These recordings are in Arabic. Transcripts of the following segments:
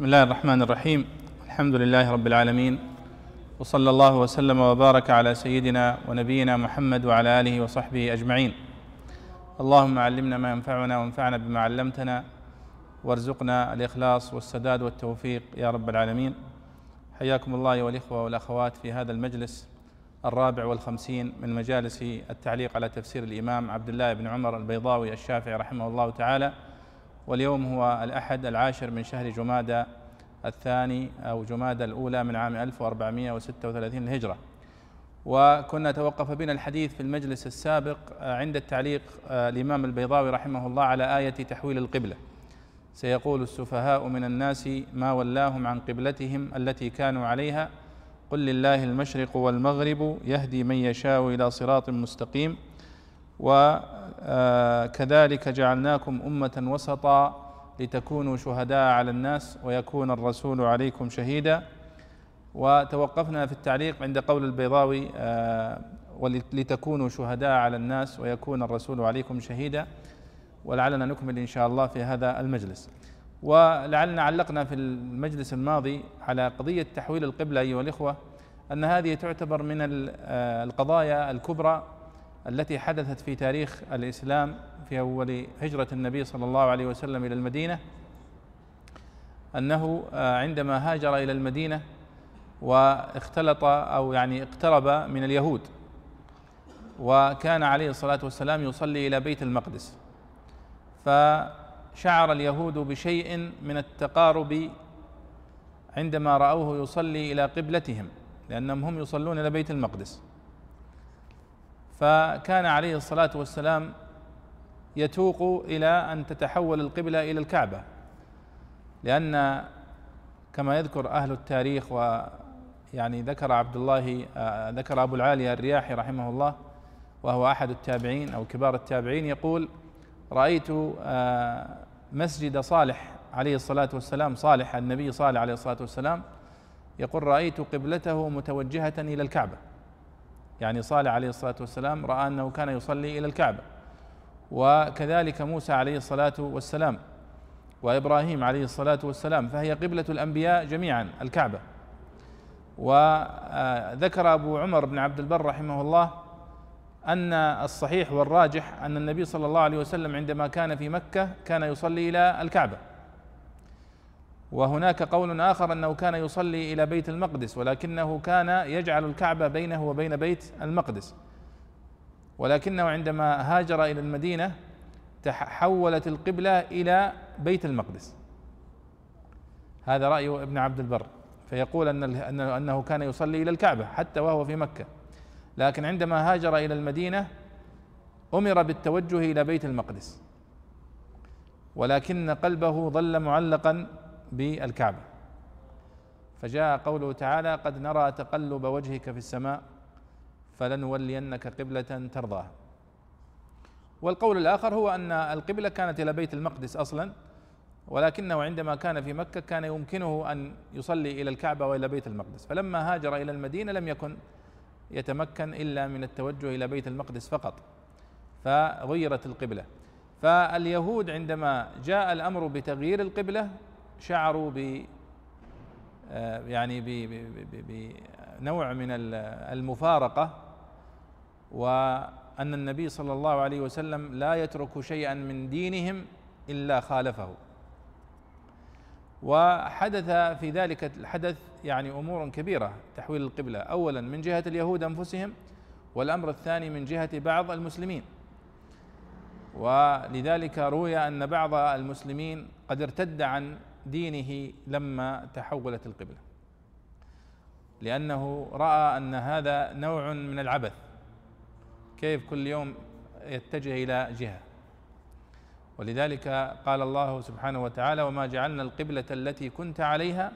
بسم الله الرحمن الرحيم. الحمد لله رب العالمين. وصلى الله وسلم وبارك على سيدنا ونبينا محمد وعلى آله وصحبه أجمعين. اللهم علمنا ما ينفعنا وانفعنا بما علمتنا. وارزقنا الإخلاص والسداد والتوفيق يا رب العالمين. حياكم الله أيها الإخوة والأخوات في هذا المجلس الرابع والخمسين من مجالس التعليق على تفسير الإمام عبد الله بن عمر البيضاوي الشافعي رحمه الله تعالى. واليوم هو الأحد العاشر من شهر جمادى الثاني أو جمادى الأولى من عام 1436 الهجرة. وكنا توقف بنا الحديث في المجلس السابق عند التعليق الإمام البيضاوي رحمه الله على آية تحويل القبلة. سيقول السفهاء من الناس ما ولاهم عن قبلتهم التي كانوا عليها قل لله المشرق والمغرب يهدي من يشاء إلى صراط مستقيم. وكذلك جعلناكم أمة وسطا لتكونوا شهداء على الناس ويكون الرسول عليكم شهيدا. وتوقفنا في التعليق عند قول البيضاوي ولتكونوا شهداء على الناس ويكون الرسول عليكم شهيدا. ولعلنا نكمل إن شاء الله في هذا المجلس. ولعلنا علقنا في المجلس الماضي على قضية تحويل القبلة أيها الإخوة أن هذه تعتبر من القضايا الكبرى التي حدثت في تاريخ الإسلام في أول هجرة النبي صلى الله عليه وسلم إلى المدينة أنه عندما هاجر إلى المدينة واختلط أو يعني اقترب من اليهود وكان عليه الصلاة والسلام يصلي إلى بيت المقدس. فشعر اليهود بشيء من التقارب عندما رأوه يصلي إلى قبلتهم لأنهم هم يصلون إلى بيت المقدس. فكان عليه الصلاة والسلام يتوق إلى أن تتحول القبلة إلى الكعبة لأن كما يذكر أهل التاريخ ويعني ذكر عبد الله ذكر أبو العاليه الرياحي رحمه الله وهو أحد التابعين أو كبار التابعين يقول رأيت مسجد صالح عليه الصلاة والسلام صالح النبي صالح عليه الصلاة والسلام يقول رأيت قبلته متوجهة إلى الكعبة يعني صالح عليه الصلاة والسلام رأى أنه كان يصلي إلى الكعبة. وكذلك موسى عليه الصلاة والسلام وإبراهيم عليه الصلاة والسلام فهي قبلة الأنبياء جميعا الكعبة. وذكر أبو عمر بن عبد البر رحمه الله أن الصحيح والراجح أن النبي صلى الله عليه وسلم عندما كان في مكة كان يصلي إلى الكعبة. وهناك قول آخر أنه كان يصلي إلى بيت المقدس ولكنه كان يجعل الكعبة بينه وبين بيت المقدس. ولكنه عندما هاجر إلى المدينة تحولت القبلة إلى بيت المقدس. هذا رأي ابن عبد البر. فيقول ان أنه كان يصلي إلى الكعبة حتى وهو في مكة. لكن عندما هاجر إلى المدينة أمر بالتوجه إلى بيت المقدس. ولكن قلبه ظل معلقا بالكعبة. فجاء قوله تعالى قد نرى تقلب وجهك في السماء فلنولينك قبلة ترضاها. والقول الآخر هو أن القبلة كانت إلى بيت المقدس أصلا ولكنه عندما كان في مكة كان يمكنه أن يصلي إلى الكعبة وإلى بيت المقدس. فلما هاجر إلى المدينة لم يكن يتمكن إلا من التوجه إلى بيت المقدس فقط فغيرت القبلة. فاليهود عندما جاء الأمر بتغيير القبلة شعروا ب يعني بنوع من المفارقة وأن النبي صلى الله عليه وسلم لا يترك شيئا من دينهم إلا خالفه. وحدث في ذلك الحدث يعني امور كبيرة تحويل القبلة. اولا من جهة اليهود أنفسهم والأمر الثاني من جهة بعض المسلمين. ولذلك روي أن بعض المسلمين قد ارتد عن دينه لما تحولت القبلة. لأنه رأى أن هذا نوع من العبث كيف كل يوم يتجه إلى جهة. ولذلك قال الله سبحانه وتعالى وما جعلنا القبلة التي كنت عليها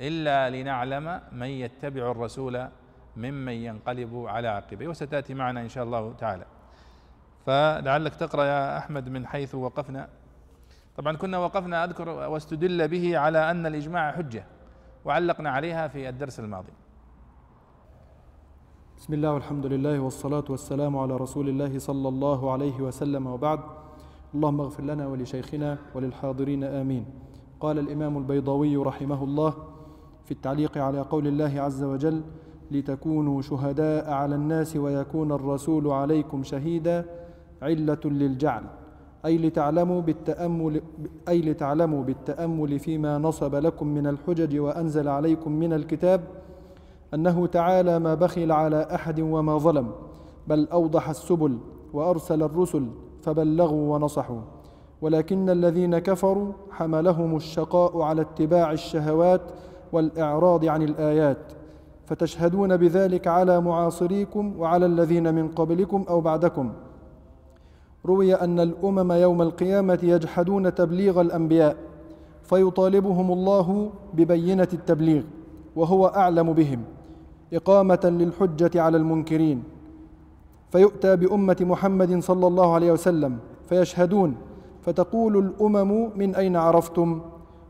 إلا لنعلم من يتبع الرسول ممن ينقلب على عقبيه. وستأتي معنا إن شاء الله تعالى. فلعلك تقرأ يا أحمد من حيث وقفنا. طبعا كنا وقفنا أذكر واستدل به على أن الإجماع حجة وعلقنا عليها في الدرس الماضي. بسم الله والحمد لله والصلاة والسلام على رسول الله صلى الله عليه وسلم وبعد. اللهم اغفر لنا ولشيخنا وللحاضرين آمين. قال الإمام البيضاوي رحمه الله في التعليق على قول الله عز وجل لتكونوا شهداء على الناس ويكون الرسول عليكم شهيدا علة للجعل. أي لتعلموا بالتأمل أي لتعلموا بالتأمل فيما نصب لكم من الحجج وأنزل عليكم من الكتاب أنه تعالى ما بخل على أحد وما ظلم بل أوضح السبل وأرسل الرسل فبلغوا ونصحوا. ولكن الذين كفروا حملهم الشقاء على اتباع الشهوات والإعراض عن الآيات فتشهدون بذلك على معاصريكم وعلى الذين من قبلكم أو بعدكم. روي أن الأمم يوم القيامة يجحدون تبليغ الأنبياء فيطالبهم الله ببينة التبليغ وهو أعلم بهم إقامة للحجة على المنكرين. فيؤتى بأمة محمد صلى الله عليه وسلم فيشهدون فتقول الأمم من أين عرفتم؟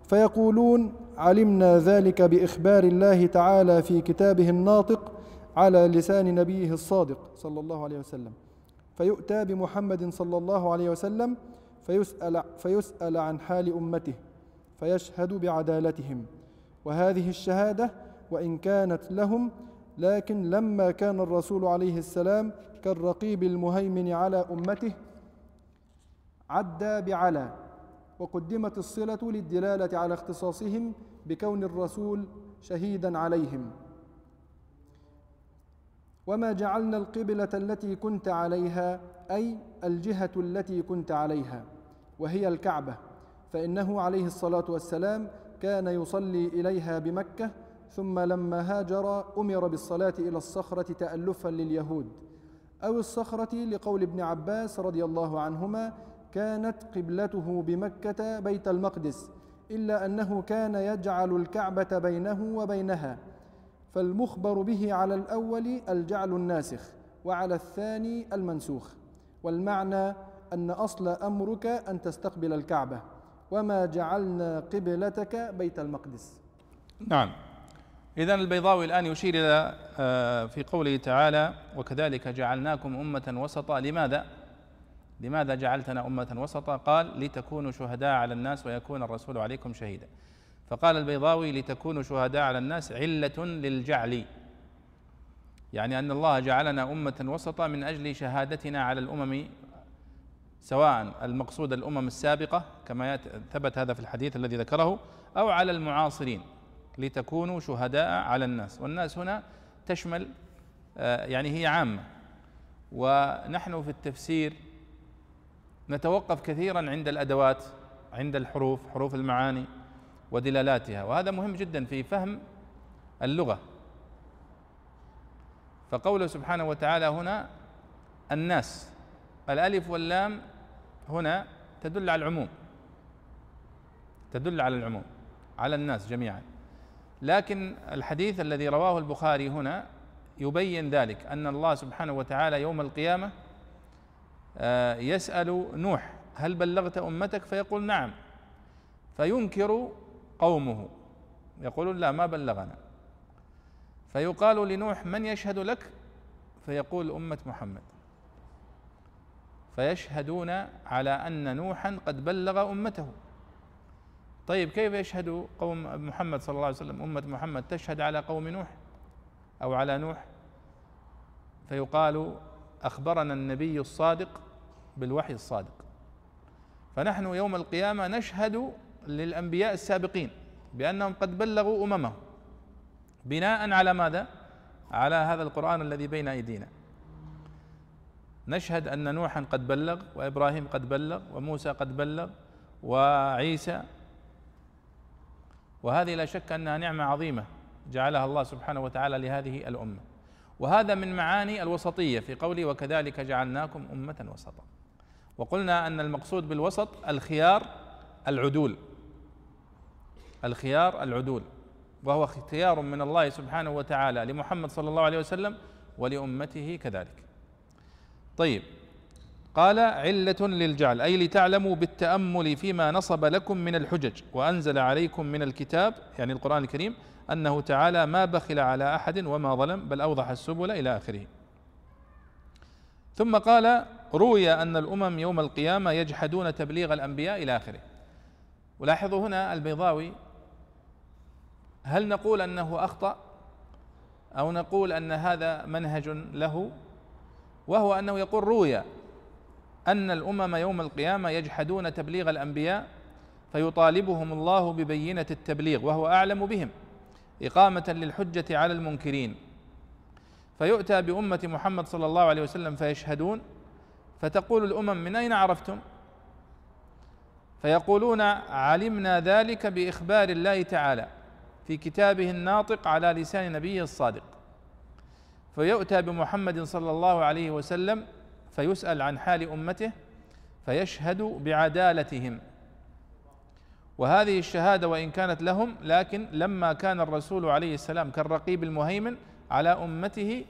فيقولون علمنا ذلك بإخبار الله تعالى في كتابه الناطق على لسان نبيه الصادق صلى الله عليه وسلم. فيؤتى بمحمد صلى الله عليه وسلم فيسأل, فيسأل عن حال أمته فيشهد بعدالتهم. وهذه الشهادة وإن كانت لهم لكن لما كان الرسول عليه السلام كالرقيب المهيمن على أمته عدى بعلى وقدمت الصلة للدلالة على اختصاصهم بكون الرسول شهيدا عليهم. وما جعلنا القبلة التي كنت عليها أي الجهة التي كنت عليها وهي الكعبة. فإنه عليه الصلاة والسلام كان يصلي إليها بمكة ثم لما هاجر أمر بالصلاة إلى الصخرة تألفا لليهود. أو الصخرة لقول ابن عباس رضي الله عنهما كانت قبلته بمكة بيت المقدس إلا أنه كان يجعل الكعبة بينه وبينها. فالمخبر به على الأول الجعل الناسخ وعلى الثاني المنسوخ. والمعنى أن أصل أمرك أن تستقبل الكعبة وما جعلنا قبلتك بيت المقدس. نعم. إذا البيضاوي الآن يشير إلى آه، في قوله تعالى وكذلك جعلناكم أمة وسطا. لماذا؟ لماذا جعلتنا أمة وسطا؟ قال لتكونوا شهداء على الناس ويكون الرسول عليكم شهيدا. فقال البيضاوي لتكونوا شهداء على الناس علة للجعل. يعني أن الله جعلنا أمة وسطا من أجل شهادتنا على الأمم سواء المقصود الأمم السابقة كما ثبت هذا في الحديث الذي ذكره أو على المعاصرين لتكونوا شهداء على الناس. والناس هنا تشمل آه، يعني هي عامة. ونحن في التفسير نتوقف كثيرا عند الأدوات عند الحروف حروف المعاني. ودلالاتها. وهذا مهم جدا في فهم اللغة. فقوله سبحانه وتعالى هنا الناس الألف واللام هنا تدل على العموم. تدل على العموم على الناس جميعا. لكن الحديث الذي رواه البخاري هنا يبين ذلك أن الله سبحانه وتعالى يوم القيامة آه، يسأل نوح هل بلغت أمتك؟ فيقول نعم. فينكر قومه. يقولون لا ما بلغنا. فيقال لنوح من يشهد لك؟ فيقول أمة محمد. فيشهدون على أن نوحا قد بلغ أمته. طيب كيف يشهد قوم محمد صلى الله عليه وسلم؟ أمة محمد تشهد على قوم نوح أو على نوح؟ فيقال أخبرنا النبي الصادق بالوحي الصادق. فنحن يوم القيامة نشهد للأنبياء السابقين بأنهم قد بلغوا أممهم بناء على ماذا؟ على هذا القرآن الذي بين أيدينا. نشهد أن نوحا قد بلغ وإبراهيم قد بلغ وموسى قد بلغ وعيسى. وهذه لا شك أنها نعمة عظيمة جعلها الله سبحانه وتعالى لهذه الأمة. وهذا من معاني الوسطية في قوله وكذلك جعلناكم أمة وسطا. وقلنا أن المقصود بالوسط الخيار العدول. الخيار العدول وهو اختيار من الله سبحانه وتعالى لمحمد صلى الله عليه وسلم ولأمته كذلك. طيب قال علة للجعل أي لتعلموا بالتأمل فيما نصب لكم من الحجج وأنزل عليكم من الكتاب يعني القرآن الكريم أنه تعالى ما بخل على أحد وما ظلم بل أوضح السبل إلى آخره. ثم قال روي أن الأمم يوم القيامة يجحدون تبليغ الأنبياء إلى آخره. ولاحظوا هنا البيضاوي هل نقول أنه أخطأ؟ أو نقول أن هذا منهج له؟ وهو أنه يقول روي أن الأمم يوم القيامة يجحدون تبليغ الأنبياء فيطالبهم الله ببينة التبليغ وهو أعلم بهم إقامة للحجة على المنكرين. فيؤتى بأمة محمد صلى الله عليه وسلم فيشهدون فتقول الأمم من أين عرفتم؟ فيقولون علمنا ذلك بإخبار الله تعالى. في كتابه الناطق على لسان نبيه الصادق. فيؤتى بمحمد صلى الله عليه وسلم فيسأل عن حال أمته فيشهد بعدالتهم. وهذه الشهادة وإن كانت لهم لكن لما كان الرسول عليه السلام كالرقيب المهيمن على أمته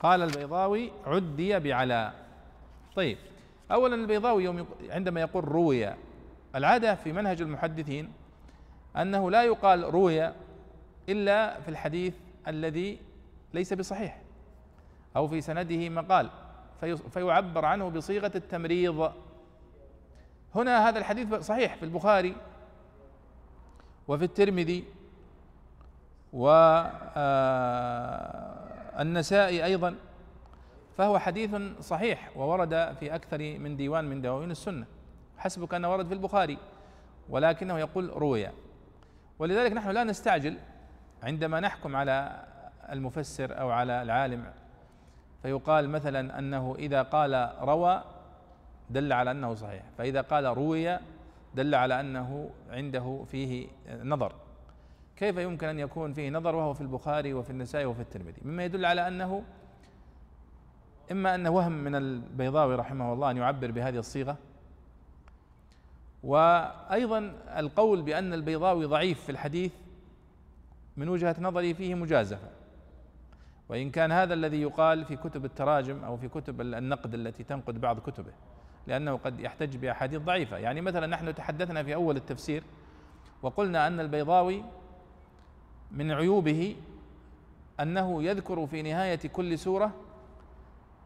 قال البيضاوي عدي بعلاء طيب اولا البيضاوي يوم عندما يقول روي العادة في منهج المحدثين أنه لا يقال روي إلا في الحديث الذي ليس بصحيح أو في سنده مقال فيعبر عنه بصيغة التمريض. هنا هذا الحديث صحيح في البخاري وفي الترمذي والنسائي أيضا فهو حديث صحيح وورد في أكثر من ديوان من دواوين السنة. حسبك أنه ورد في البخاري ولكنه يقول روي. ولذلك نحن لا نستعجل عندما نحكم على المفسر أو على العالم. فيقال مثلا أنه إذا قال روى دل على أنه صحيح فإذا قال روي دل على أنه عنده فيه نظر. كيف يمكن أن يكون فيه نظر وهو في البخاري وفي النسائي وفي الترمذي؟ مما يدل على أنه إما انه وهم من البيضاوي رحمه الله أن يعبر بهذه الصيغة وأيضا القول بأن البيضاوي ضعيف في الحديث من وجهة نظري فيه مجازفة. وإن كان هذا الذي يقال في كتب التراجم أو في كتب النقد التي تنقد بعض كتبه لأنه قد يحتج بأحاديث ضعيفة. يعني مثلا نحن تحدثنا في أول التفسير وقلنا أن البيضاوي من عيوبه أنه يذكر في نهاية كل سورة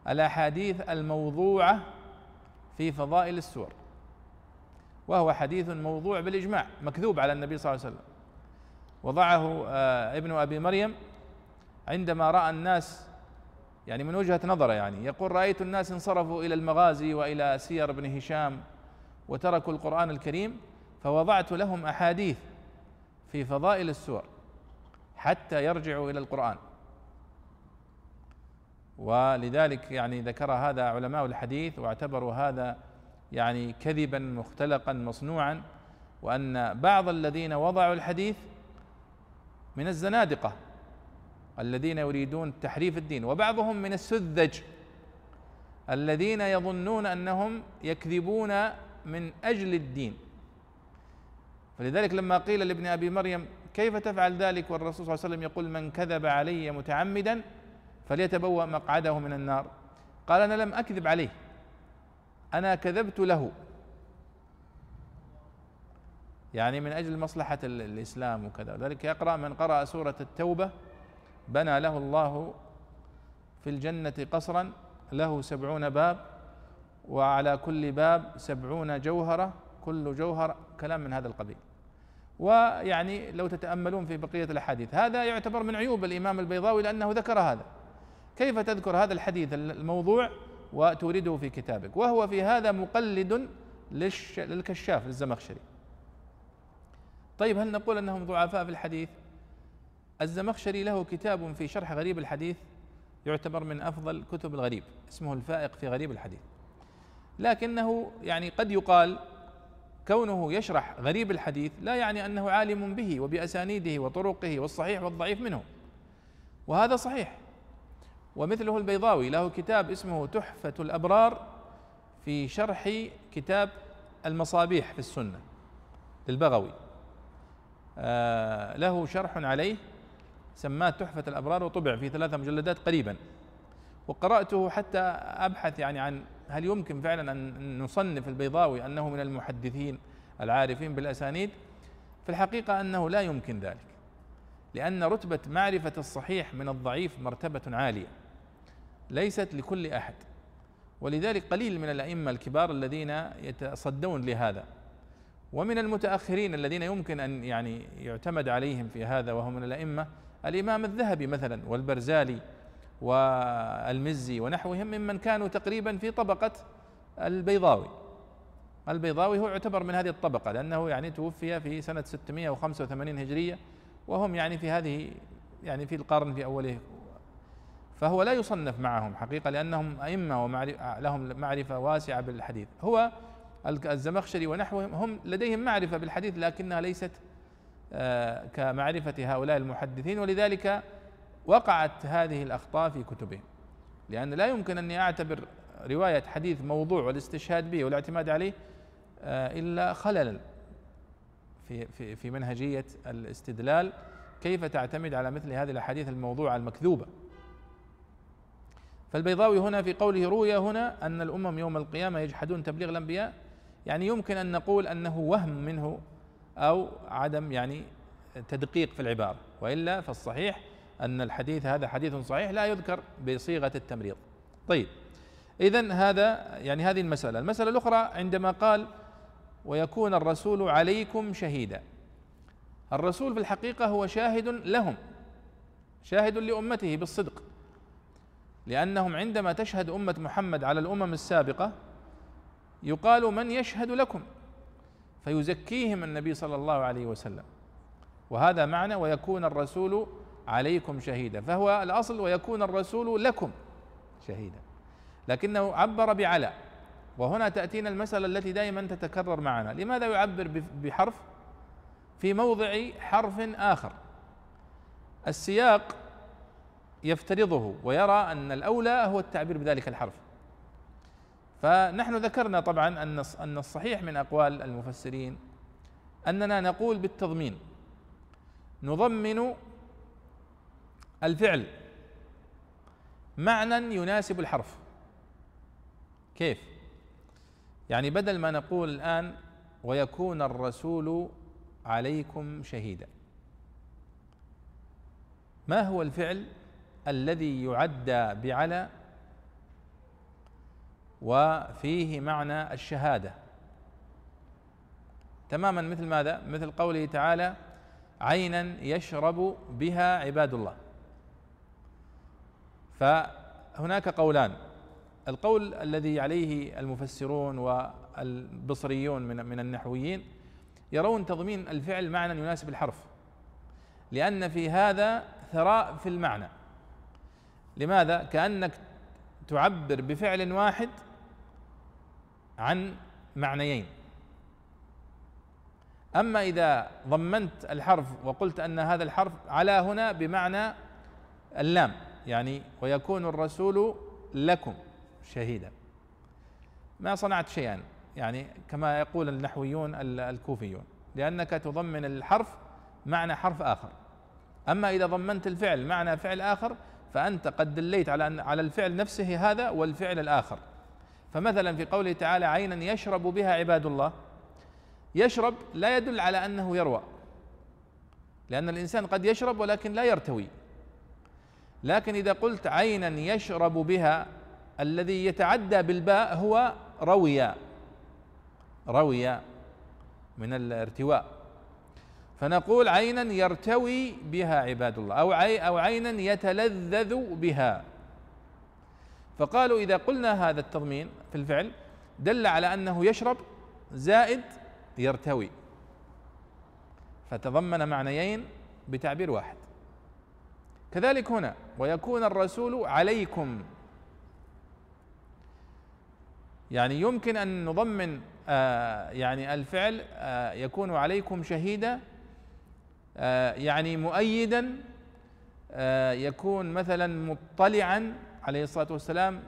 الأحاديث الموضوعة في فضائل السور. وهو حديث موضوع بالإجماع مكذوب على النبي صلى الله عليه وسلم. وضعه آه، ابن أبي مريم عندما رأى الناس يعني من وجهة نظره يعني يقول رأيت الناس انصرفوا إلى المغازي وإلى سير ابن هشام وتركوا القرآن الكريم فوضعت لهم أحاديث في فضائل السور حتى يرجعوا إلى القرآن. ولذلك يعني ذكر هذا علماء الحديث واعتبروا هذا يعني كذبا مختلقا مصنوعا وأن بعض الذين وضعوا الحديث من الزنادقة الذين يريدون تحريف الدين وبعضهم من السذج الذين يظنون أنهم يكذبون من أجل الدين. فلذلك لما قيل لابن أبي مريم كيف تفعل ذلك؟ والرسول صلى الله عليه وسلم يقول من كذب علي متعمدا فليتبوأ مقعده من النار. قال أنا لم أكذب عليه. أنا كذبت له. يعني من أجل مصلحة الإسلام وكذا. ذلك يقرأ من قرأ سورة التوبة بنى له الله في الجنة قصرا له سبعون باب وعلى كل باب سبعون جوهرة كل جوهر. كلام من هذا القبيل. ويعني لو تتأملون في بقية الأحاديث هذا يعتبر من عيوب الإمام البيضاوي لأنه ذكر هذا. كيف تذكر هذا الحديث الموضوع؟ وتورده في كتابك. وهو في هذا مقلد للكشاف للزمخشري. طيب هل نقول أنهم ضعفاء في الحديث؟ الزمخشري له كتاب في شرح غريب الحديث يعتبر من أفضل كتب الغريب اسمه الفائق في غريب الحديث. لكنه يعني قد يقال كونه يشرح غريب الحديث لا يعني أنه عالم به وبأسانيده وطرقه والصحيح والضعيف منه. وهذا صحيح. ومثله البيضاوي له كتاب اسمه تحفة الأبرار في شرح كتاب المصابيح في السنة للبغوي. آه له شرح عليه سماه تحفة الأبرار وطبع في ثلاثة مجلدات قريبا. وقرأته حتى أبحث يعني عن هل يمكن فعلا أن نصنف البيضاوي أنه من المحدثين العارفين بالأسانيد؟ في الحقيقة أنه لا يمكن ذلك لأن رتبة معرفة الصحيح من الضعيف مرتبة عالية. ليست لكل أحد. ولذلك قليل من الأئمة الكبار الذين يتصدون لهذا. ومن المتأخرين الذين يمكن أن يعني يعتمد عليهم في هذا وهم من الأئمة الإمام الذهبي مثلا والبرزالي والمزي ونحوهم ممن كانوا تقريبا في طبقة البيضاوي. البيضاوي هو يعتبر من هذه الطبقة لأنه يعني توفي في سنة 685 هجرية وهم يعني في هذه يعني في القرن في أوله فهو لا يصنف معهم حقيقة لأنهم أئمة ومعرفة لهم معرفة واسعة بالحديث. هو الزمخشري ونحوهم هم لديهم معرفة بالحديث لكنها ليست آه، كمعرفة هؤلاء المحدثين ولذلك وقعت هذه الأخطاء في كتبهم. لأن لا يمكن أني أعتبر رواية حديث موضوع والاستشهاد به والاعتماد عليه آه، إلا خللا في في في منهجية الاستدلال. كيف تعتمد على مثل هذه الأحاديث الموضوعة المكذوبة؟ فالبيضاوي هنا في قوله روي هنا أن الأمم يوم القيامة يجحدون تبليغ الأنبياء يعني يمكن أن نقول أنه وهم منه أو عدم يعني تدقيق في العبارة وإلا فالصحيح أن الحديث هذا حديث صحيح لا يذكر بصيغة التمريض. طيب إذا هذا يعني هذه المسألة. المسألة الأخرى عندما قال ويكون الرسول عليكم شهيدا. الرسول في الحقيقة هو شاهد لهم شاهد لأمته بالصدق. لأنهم عندما تشهد أمة محمد على الأمم السابقة يقال من يشهد لكم؟ فيزكيهم النبي صلى الله عليه وسلم. وهذا معنى ويكون الرسول عليكم شهيدا. فهو الأصل ويكون الرسول لكم شهيدا. لكنه عبر بعلى وهنا تأتينا المسألة التي دائما تتكرر معنا. لماذا يعبر بحرف؟ في موضع حرف آخر. السياق يفترضه ويرى أن الأولى هو التعبير بذلك الحرف. فنحن ذكرنا طبعا أن أن الصحيح من أقوال المفسرين أننا نقول بالتضمين نضمن الفعل معنى يناسب الحرف. كيف؟ يعني بدل ما نقول الآن ويكون الرسول عليكم شهيدا ما هو الفعل؟ الذي يعدى بعلى وفيه معنى الشهادة. تماما مثل ماذا؟ مثل قوله تعالى عينا يشرب بها عباد الله. فهناك قولان. القول الذي عليه المفسرون والبصريون من من النحويين يرون تضمين الفعل معنى يناسب الحرف لأن في هذا ثراء في المعنى. لماذا؟ كأنك تعبر بفعل واحد عن معنيين. أما إذا ضمنت الحرف وقلت أن هذا الحرف على هنا بمعنى اللام يعني ويكون الرسول لكم شهيدا. ما صنعت شيئا يعني كما يقول النحويون الكوفيون لأنك تضمن الحرف معنى حرف آخر. أما إذا ضمنت الفعل معنى فعل آخر فأنت قد دليت على على الفعل نفسه هذا والفعل الآخر. فمثلا في قوله تعالى عينا يشرب بها عباد الله يشرب لا يدل على أنه يروى لأن الإنسان قد يشرب ولكن لا يرتوي. لكن إذا قلت عينا يشرب بها الذي يتعدى بالباء هو روي روي من الارتواء. فنقول عينا يرتوي بها عباد الله أو أو عينا يتلذذ بها. فقالوا إذا قلنا هذا التضمين في الفعل دل على أنه يشرب زائد يرتوي. فتضمن معنيين بتعبير واحد. كذلك هنا ويكون الرسول عليكم. يعني يمكن أن نضمن آه يعني الفعل آه يكون عليكم شهيدا يعني مؤيدا آه يكون مثلا مطلعا عليه الصلاة والسلام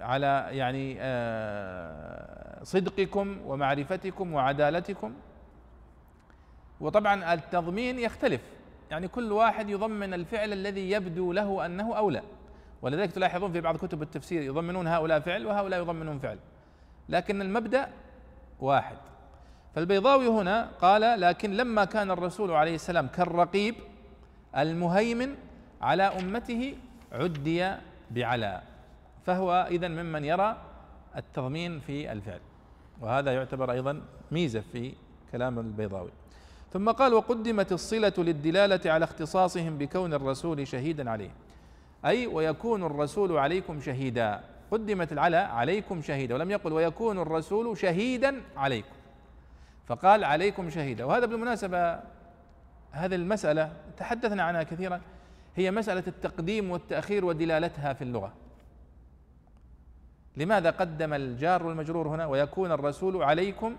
على يعني آه صدقكم ومعرفتكم وعدالتكم. وطبعا التضمين يختلف. يعني كل واحد يضمن الفعل الذي يبدو له أنه اولى ولذلك تلاحظون في بعض كتب التفسير يضمنون هؤلاء فعل وهؤلاء يضمنون فعل. لكن المبدأ واحد. فالبيضاوي هنا قال لكن لما كان الرسول عليه السلام كالرقيب المهيمن على أمته عدي بعلى فهو اذا ممن يرى التضمين في الفعل. وهذا يعتبر أيضا ميزة في كلام البيضاوي. ثم قال وقدمت الصلة للدلالة على اختصاصهم بكون الرسول شهيدا عليه. أي ويكون الرسول عليكم شهيدا. قدمت العلى عليكم شهيدا. ولم يقل ويكون الرسول شهيدا عليكم. فقال عليكم شهيدا. وهذا بالمناسبة هذه المسألة تحدثنا عنها كثيرا هي مسألة التقديم والتأخير ودلالتها في اللغة. لماذا قدم الجار والمجرور هنا ويكون الرسول عليكم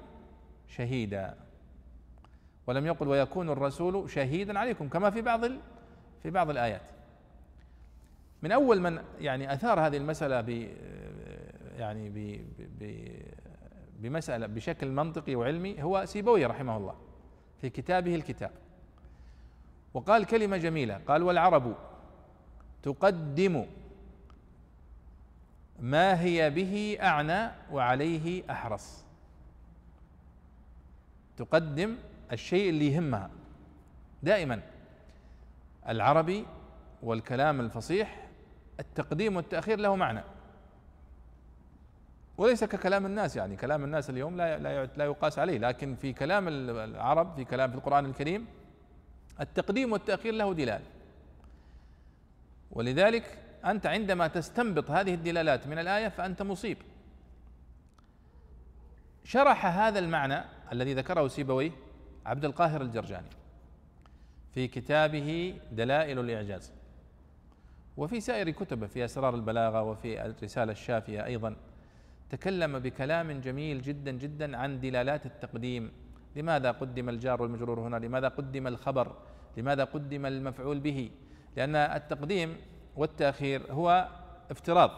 شهيدا؟ ولم يقل ويكون الرسول شهيدا عليكم كما في بعض في بعض الآيات. من أول من يعني أثار هذه المسألة ب يعني ب بمسألة بشكل منطقي وعلمي هو سيبوي رحمه الله في كتابه الكتاب. وقال كلمة جميلة قال والعرب تقدم ما هي به أعنى وعليه أحرص. تقدم الشيء اللي يهمها. دائما العربي والكلام الفصيح التقديم والتأخير له معنى. وليس ككلام الناس يعني كلام الناس اليوم لا لا لا يقاس عليه لكن في كلام العرب في كلام في القرآن الكريم التقديم والتأخير له دلال. ولذلك أنت عندما تستنبط هذه الدلالات من الآية فأنت مصيب. شرح هذا المعنى الذي ذكره سيبويه عبد القاهر الجرجاني في كتابه دلائل الإعجاز. وفي سائر كتبه في أسرار البلاغة وفي الرسالة الشافية أيضا. تكلم بكلام جميل جدا جدا عن دلالات التقديم. لماذا قدم الجار والمجرور هنا؟ لماذا قدم الخبر؟ لماذا قدم المفعول به؟ لأن التقديم والتأخير هو افتراض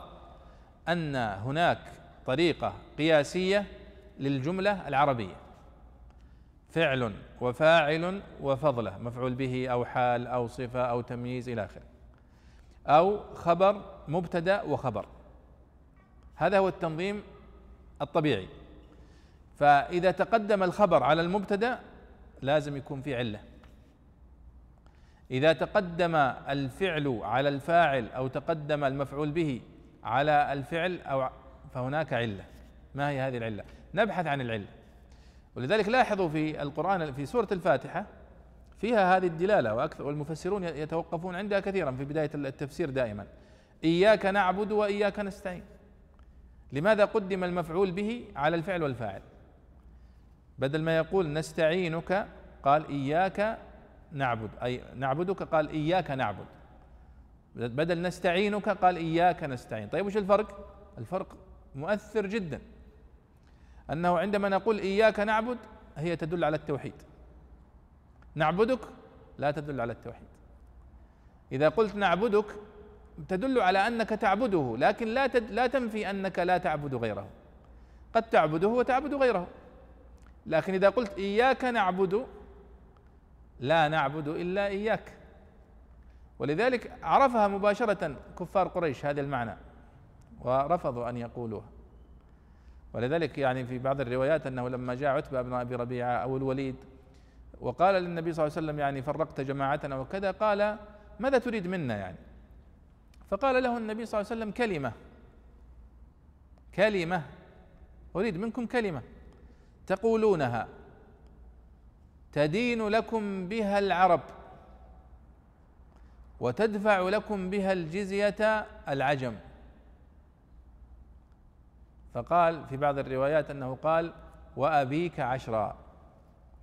أن هناك طريقة قياسية للجملة العربية. فعل وفاعل وفضلة مفعول به أو حال أو صفة أو تمييز إلى آخره. أو خبر مبتدأ وخبر. هذا هو التنظيم الطبيعي. فإذا تقدم الخبر على المبتدأ لازم يكون في علة. إذا تقدم الفعل على الفاعل أو تقدم المفعول به على الفعل أو فهناك علة. ما هي هذه العلة؟ نبحث عن العلة. ولذلك لاحظوا في القرآن في سورة الفاتحة فيها هذه الدلالة وأكثر والمفسرون يتوقفون عندها كثيرا في بداية التفسير دائما. إياك نعبد وإياك نستعين. لماذا قدم المفعول به على الفعل والفاعل؟ بدل ما يقول نستعينك قال إياك نعبد أي نعبدك قال إياك نعبد. بدل نستعينك قال إياك نستعين. طيب وش الفرق؟ الفرق مؤثر جدا. أنه عندما نقول إياك نعبد هي تدل على التوحيد. نعبدك لا تدل على التوحيد. إذا قلت نعبدك تدل على أنك تعبده لكن لا لا تنفي أنك لا تعبد غيره. قد تعبده وتعبد غيره. لكن إذا قلت إياك نعبد لا نعبد إلا إياك. ولذلك عرفها مباشرة كفار قريش هذا المعنى ورفضوا أن يقولوها ولذلك يعني في بعض الروايات أنه لما جاء عتبة بن أبي ربيعة أو الوليد وقال للنبي صلى الله عليه وسلم يعني فرقت جماعتنا وكذا قال ماذا تريد منا يعني؟ فقال له النبي صلى الله عليه وسلم كلمة. كلمة. أريد منكم كلمة. تقولونها. تدين لكم بها العرب. وتدفع لكم بها الجزية العجم. فقال في بعض الروايات أنه قال وأبيك عشرا.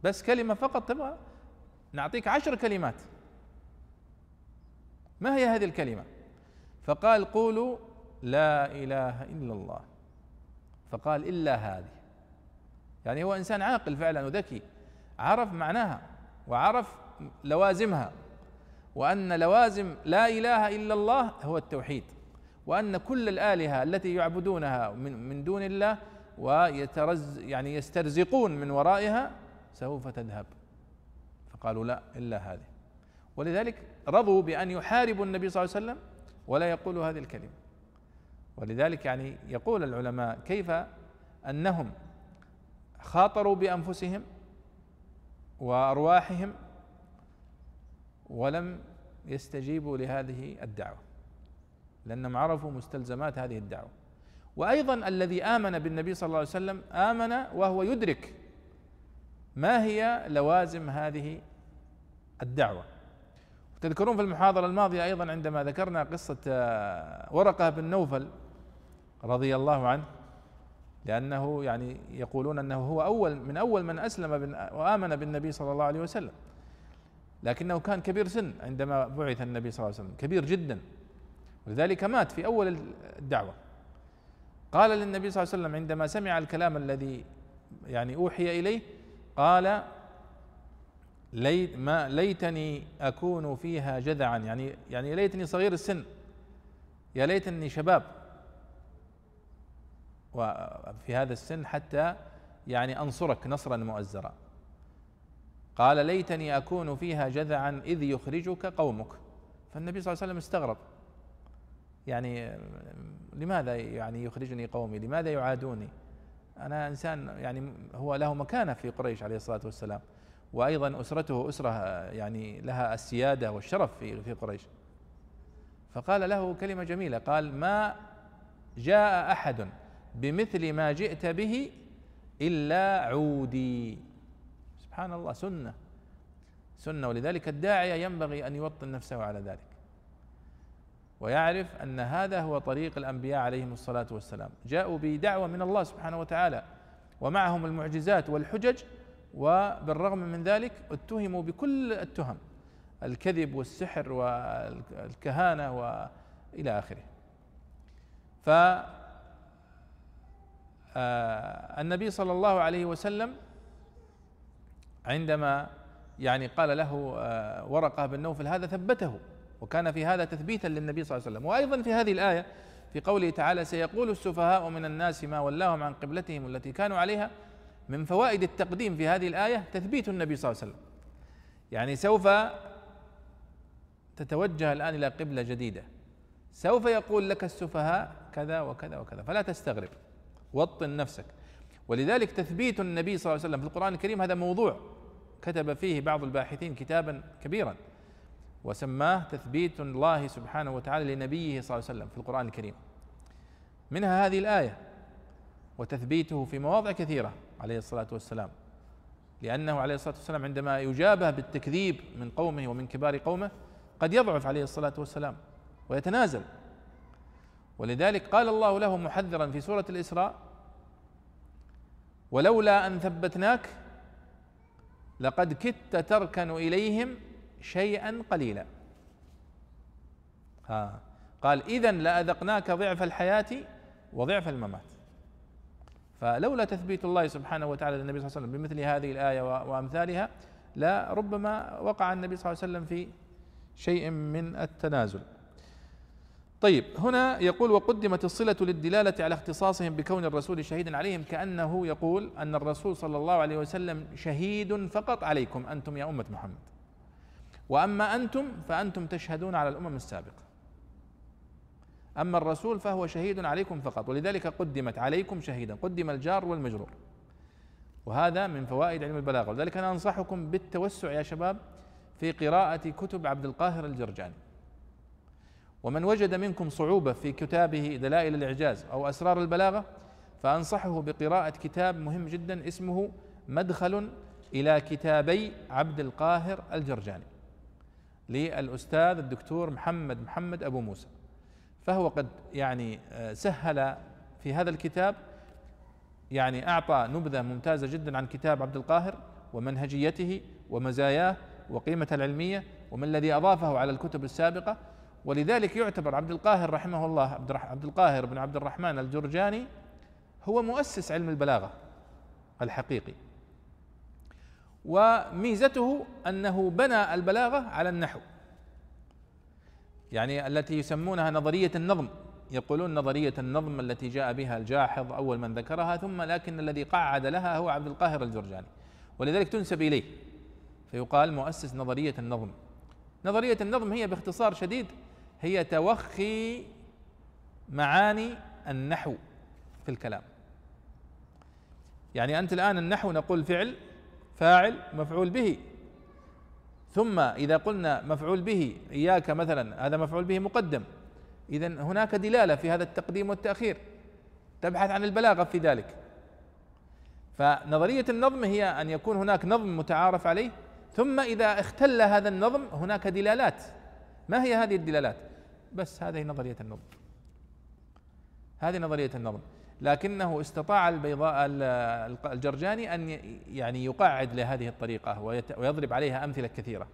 بس كلمة فقط تبغى؟ نعطيك عشر كلمات. ما هي هذه الكلمة؟ فقال قولوا لا إله إلا الله. فقال إلا هذه. يعني هو إنسان عاقل فعلا وذكي. عرف معناها وعرف لوازمها. وأن لوازم لا إله إلا الله هو التوحيد. وأن كل الآلهة التي يعبدونها من من دون الله ويترز يعني يسترزقون من ورائها سوف تذهب. فقالوا لا إلا هذه. ولذلك رضوا بأن يحاربوا النبي صلى الله عليه وسلم ولا يقولوا هذه الكلمة. ولذلك يعني يقول العلماء كيف أنهم خاطروا بأنفسهم وأرواحهم ولم يستجيبوا لهذه الدعوة لأنهم عرفوا مستلزمات هذه الدعوة. وأيضا الذي آمن بالنبي صلى الله عليه وسلم آمن وهو يدرك ما هي لوازم هذه الدعوة. تذكرون في المحاضرة الماضية أيضا عندما ذكرنا قصة آه، ورقة بن نوفل رضي الله عنه لأنه يعني يقولون أنه هو أول من أول من أسلم وآمن بالنبي صلى الله عليه وسلم. لكنه كان كبير سن عندما بعث النبي صلى الله عليه وسلم. كبير جدا. ولذلك مات في أول الدعوة. قال للنبي صلى الله عليه وسلم عندما سمع الكلام الذي يعني أوحي إليه قال ليت ما ليتني أكون فيها جذعا. يعني يعني ليتني صغير السن. يا ليتني شباب. وفي هذا السن حتى يعني أنصرك نصرا مؤزرا. قال ليتني أكون فيها جذعا إذ يخرجك قومك. فالنبي صلى الله عليه وسلم استغرب. يعني لماذا يعني يخرجني قومي؟ لماذا يعادوني؟ أنا إنسان يعني هو له مكانة في قريش عليه الصلاة والسلام. وأيضا أسرته أسرة يعني لها السيادة والشرف في في قريش. فقال له كلمة جميلة قال ما جاء أحد بمثل ما جئت به إلا عودي. سبحان الله سنة. سنة ولذلك الداعية ينبغي أن يوطن نفسه على ذلك. ويعرف أن هذا هو طريق الأنبياء عليهم الصلاة والسلام. جاءوا بدعوة من الله سبحانه وتعالى ومعهم المعجزات والحجج وبالرغم من ذلك اتهموا بكل التهم الكذب والسحر والكهانة وإلى آخره. ف آه، النبي صلى الله عليه وسلم عندما يعني قال له آه، ورقة بن نوفل هذا ثبته وكان في هذا تثبيتا للنبي صلى الله عليه وسلم. وأيضا في هذه الآية في قوله تعالى سيقول السفهاء من الناس ما ولاهم عن قبلتهم التي كانوا عليها من فوائد التقديم في هذه الآية تثبيت النبي صلى الله عليه وسلم. يعني سوف تتوجه الآن إلى قبلة جديدة. سوف يقول لك السفهاء كذا وكذا وكذا فلا تستغرب. وطن نفسك. ولذلك تثبيت النبي صلى الله عليه وسلم في القرآن الكريم هذا موضوع كتب فيه بعض الباحثين كتابا كبيرا. وسماه تثبيت الله سبحانه وتعالى لنبيه صلى الله عليه وسلم في القرآن الكريم. منها هذه الآية وتثبيته في مواضع كثيرة. عليه الصلاة والسلام. لأنه عليه الصلاة والسلام عندما يجابه بالتكذيب من قومه ومن كبار قومه قد يضعف عليه الصلاة والسلام ويتنازل. ولذلك قال الله له محذرا في سورة الإسراء ولولا أن ثبتناك لقد كدت تركن إليهم شيئا قليلا. ها قال إذا لأذقناك ضعف الحياة وضعف الممات. فلولا تثبيت الله سبحانه وتعالى للنبي صلى الله عليه وسلم بمثل هذه الآية وأمثالها لا ربما وقع النبي صلى الله عليه وسلم في شيء من التنازل. طيب هنا يقول وقدمت الصلة للدلالة على اختصاصهم بكون الرسول شهيدا عليهم كأنه يقول أن الرسول صلى الله عليه وسلم شهيد فقط عليكم أنتم يا أمة محمد. وأما أنتم فأنتم تشهدون على الأمم السابقة. أما الرسول فهو شهيد عليكم فقط ولذلك قدمت عليكم شهيدا قدم الجار والمجرور. وهذا من فوائد علم البلاغة ولذلك أنا أنصحكم بالتوسع يا شباب في قراءة كتب عبد القاهر الجرجاني. ومن وجد منكم صعوبة في كتابه دلائل الإعجاز أو أسرار البلاغة فأنصحه بقراءة كتاب مهم جدا اسمه مدخل إلى كتابي عبد القاهر الجرجاني. للأستاذ الدكتور محمد محمد أبو موسى. فهو قد يعني آه، سهل في هذا الكتاب. يعني أعطى نبذة ممتازة جدا عن كتاب عبد القاهر ومنهجيته ومزاياه وقيمته العلمية وما الذي أضافه على الكتب السابقة. ولذلك يعتبر عبد القاهر رحمه الله عبد القاهر بن عبد الرحمن الجرجاني هو مؤسس علم البلاغة الحقيقي. وميزته أنه بنى البلاغة على النحو. يعني التي يسمونها نظرية النظم. يقولون نظرية النظم التي جاء بها الجاحظ أول من ذكرها ثم لكن الذي قعد لها هو عبد القاهر الجرجاني. ولذلك تنسب إليه. فيقال مؤسس نظرية النظم. نظرية النظم هي باختصار شديد هي توخي معاني النحو في الكلام. يعني أنت الآن النحو نقول فعل فاعل مفعول به. ثم إذا قلنا مفعول به إياك مثلا هذا مفعول به مقدم. اذا هناك دلالة في هذا التقديم والتأخير. تبحث عن البلاغة في ذلك. فنظرية النظم هي أن يكون هناك نظم متعارف عليه ثم إذا اختل هذا النظم هناك دلالات. ما هي هذه الدلالات؟ بس هذه نظرية النظم. هذه نظرية النظم. لكنه استطاع البيضاء الجرجاني أن يعني يقعد لهذه الطريقة ويضرب عليها أمثلة كثيرة.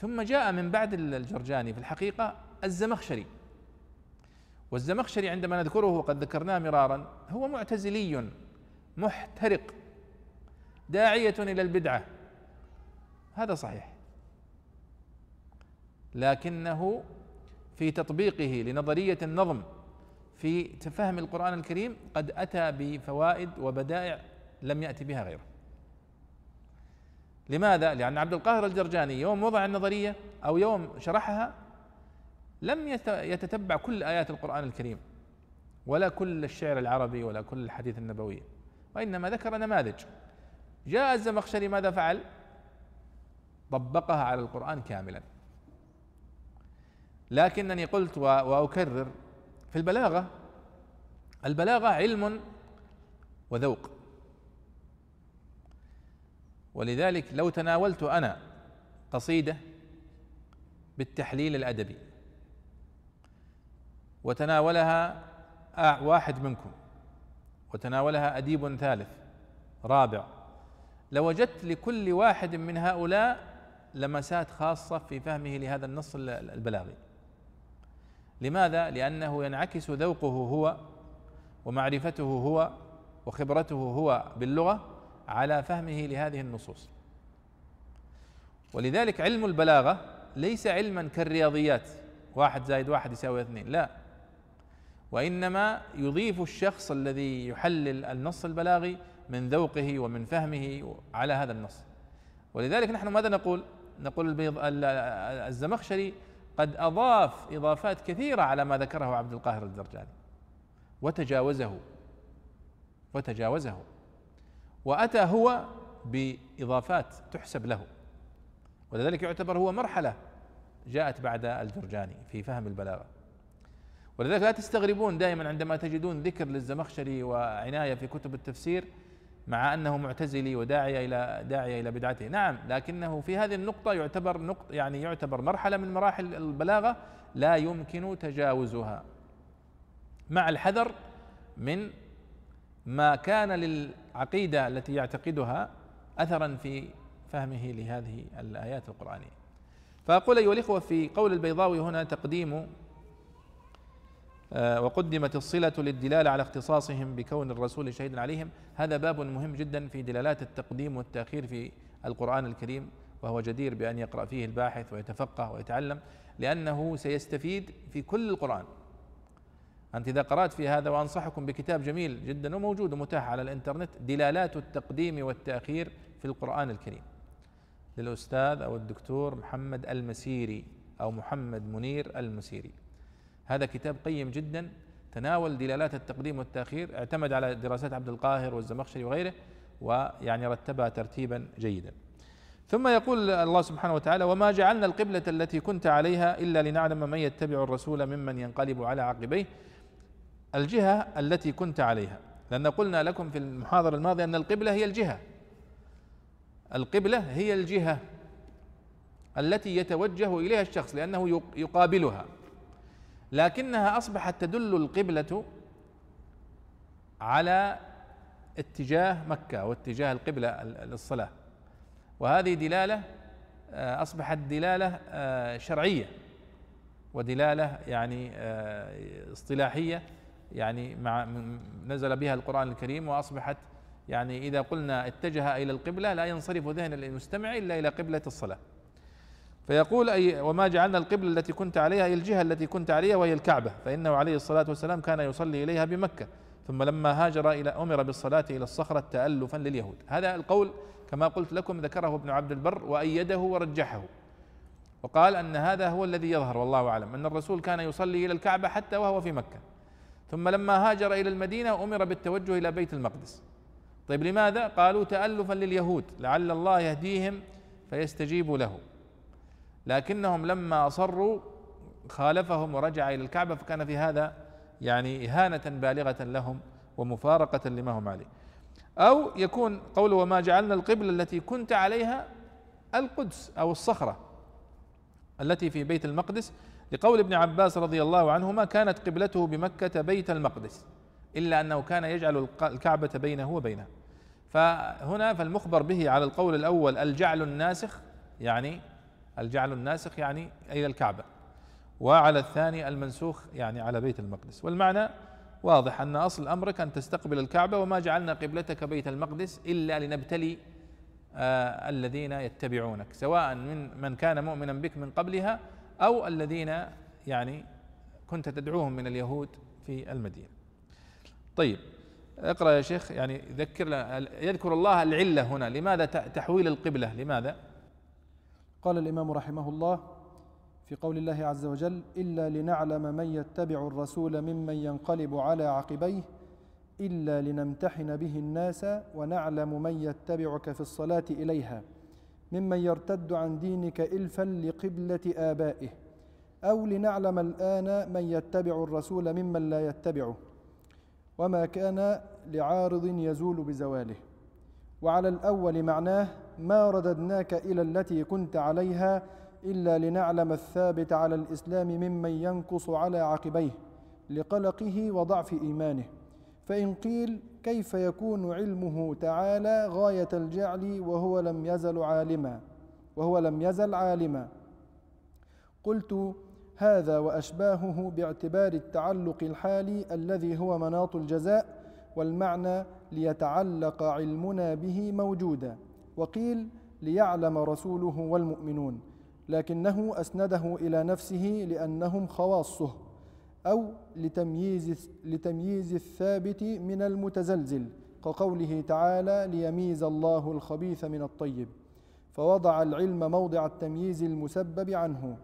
ثم جاء من بعد الجرجاني في الحقيقة الزمخشري. والزمخشري عندما نذكره وقد ذكرناه مرارا هو معتزلي محترق داعية إلى البدعة. هذا صحيح. لكنه في تطبيقه لنظرية النظم في تفهم القرآن الكريم قد أتى بفوائد وبدائع لم يأتي بها غيره لماذا؟ لأن عبد القاهر الجرجاني يوم وضع النظرية أو يوم شرحها لم يتتبع كل آيات القرآن الكريم ولا كل الشعر العربي ولا كل الحديث النبوي وإنما ذكر نماذج جاء الزمخشري ماذا فعل؟ طبقها على القرآن كاملا لكنني قلت وأكرر في البلاغة البلاغة علم وذوق. ولذلك لو تناولت أنا قصيدة بالتحليل الأدبي وتناولها واحد منكم وتناولها أديب ثالث رابع لوجدت لكل واحد من هؤلاء لمسات خاصة في فهمه لهذا النص البلاغي. لماذا؟ لأنه ينعكس ذوقه هو ومعرفته هو وخبرته هو باللغة على فهمه لهذه النصوص. ولذلك علم البلاغة ليس علما كالرياضيات واحد زائد واحد يساوي اثنين لا. وإنما يضيف الشخص الذي يحلل النص البلاغي من ذوقه ومن فهمه على هذا النص. ولذلك نحن ماذا نقول؟ نقول البيض الزمخشري قد أضاف إضافات كثيرة على ما ذكره عبد القاهر الزرجاني. وتجاوزه وتجاوزه. وأتى هو بإضافات تحسب له. ولذلك يعتبر هو مرحلة جاءت بعد الجرجاني في فهم البلاغة. ولذلك لا تستغربون دائما عندما تجدون ذكر للزمخشري وعناية في كتب التفسير مع أنه معتزلي وداعي إلى داعي إلى بدعته، نعم لكنه في هذه النقطة يعتبر نقطة يعني يعتبر مرحلة من مراحل البلاغة لا يمكن تجاوزها. مع الحذر من ما كان للعقيدة التي يعتقدها أثرا في فهمه لهذه الآيات القرآنية. فأقول أيها الإخوة في قول البيضاوي هنا تقديم وقدمت الصلة للدلالة على اختصاصهم بكون الرسول شهيدا عليهم. هذا باب مهم جدا في دلالات التقديم والتأخير في القرآن الكريم وهو جدير بأن يقرأ فيه الباحث ويتفقه ويتعلم لأنه سيستفيد في كل القرآن. أنت إذا قرأت في هذا وأنصحكم بكتاب جميل جدا وموجود ومتاح على الإنترنت دلالات التقديم والتأخير في القرآن الكريم. للأستاذ أو الدكتور محمد المسيري أو محمد منير المسيري. هذا كتاب قيم جدا تناول دلالات التقديم والتأخير اعتمد على دراسات عبد القاهر والزمخشري وغيره ويعني رتبها ترتيبا جيدا. ثم يقول الله سبحانه وتعالى وما جعلنا القبلة التي كنت عليها إلا لنعلم من يتبع الرسول ممن ينقلب على عقبيه. الجهة التي كنت عليها. لأن قلنا لكم في المحاضرة الماضية أن القبلة هي الجهة. القبلة هي الجهة التي يتوجه إليها الشخص لأنه يقابلها. لكنها أصبحت تدل القبلة على اتجاه مكة واتجاه القبلة للصلاة. وهذه دلالة آه، أصبحت دلالة آه، شرعية ودلالة يعني آه، اصطلاحية يعني مع نزل بها القرآن الكريم وأصبحت يعني إذا قلنا اتجه إلى القبلة لا ينصرف ذهن المستمع إلا إلى قبلة الصلاة. فيقول أي وما جعلنا القبلة التي كنت عليها هي الجهة التي كنت عليها وهي الكعبة فإنه عليه الصلاة والسلام كان يصلي إليها بمكة. ثم لما هاجر إلى أمر بالصلاة إلى الصخرة تألفا لليهود. هذا القول كما قلت لكم ذكره ابن عبد البر وأيده ورجحه. وقال أن هذا هو الذي يظهر والله أعلم أن الرسول كان يصلي إلى الكعبة حتى وهو في مكة. ثم لما هاجر إلى المدينة أمر بالتوجه إلى بيت المقدس. طيب لماذا؟ قالوا تألفا لليهود لعل الله يهديهم فيستجيب له. لكنهم لما أصروا خالفهم ورجع إلى الكعبة فكان في هذا يعني إهانة بالغة لهم ومفارقة لما هم عليه. أو يكون قوله وما جعلنا القبلة التي كنت عليها القدس أو الصخرة التي في بيت المقدس. لقول ابن عباس رضي الله عنهما كانت قبلته بمكة بيت المقدس إلا أنه كان يجعل الكعبة بينه وبينها فهنا فالمخبر به على القول الأول الجعل الناسخ يعني الجعل الناسخ يعني إلى الكعبة وعلى الثاني المنسوخ يعني على بيت المقدس. والمعنى واضح أن أصل أمرك أن تستقبل الكعبة وما جعلنا قبلتك بيت المقدس إلا لنبتلي آه الذين يتبعونك سواء من من كان مؤمنا بك من قبلها أو الذين يعني كنت تدعوهم من اليهود في المدينة. طيب اقرأ يا شيخ يعني ذكر يذكر الله العلة هنا لماذا تحويل القبلة؟ لماذا؟ قال الإمام رحمه الله في قول الله عز وجل إلا لنعلم من يتبع الرسول ممن ينقلب على عقبيه إلا لنمتحن به الناس ونعلم من يتبعك في الصلاة إليها ممن يرتد عن دينك إلفا لقبلة آبائه أو لنعلم الآن من يتبع الرسول ممن لا يتبعه وما كان لعارض يزول بزواله. وعلى الأول معناه ما رددناك إلى التي كنت عليها إلا لنعلم الثابت على الإسلام ممن ينقص على عقبيه لقلقه وضعف إيمانه. فإن قيل كيف يكون علمه تعالى غاية الجعل وهو لم يزل عالما وهو لم يزل عالما. قلت هذا وأشباهه باعتبار التعلق الحالي الذي هو مناط الجزاء والمعنى ليتعلق علمنا به موجودا. وقيل ليعلم رسوله والمؤمنون لكنه أسنده إلى نفسه لأنهم خواصه أو لتمييز لتمييز الثابت من المتزلزل كقوله تعالى ليميز الله الخبيث من الطيب فوضع العلم موضع التمييز المسبب عنه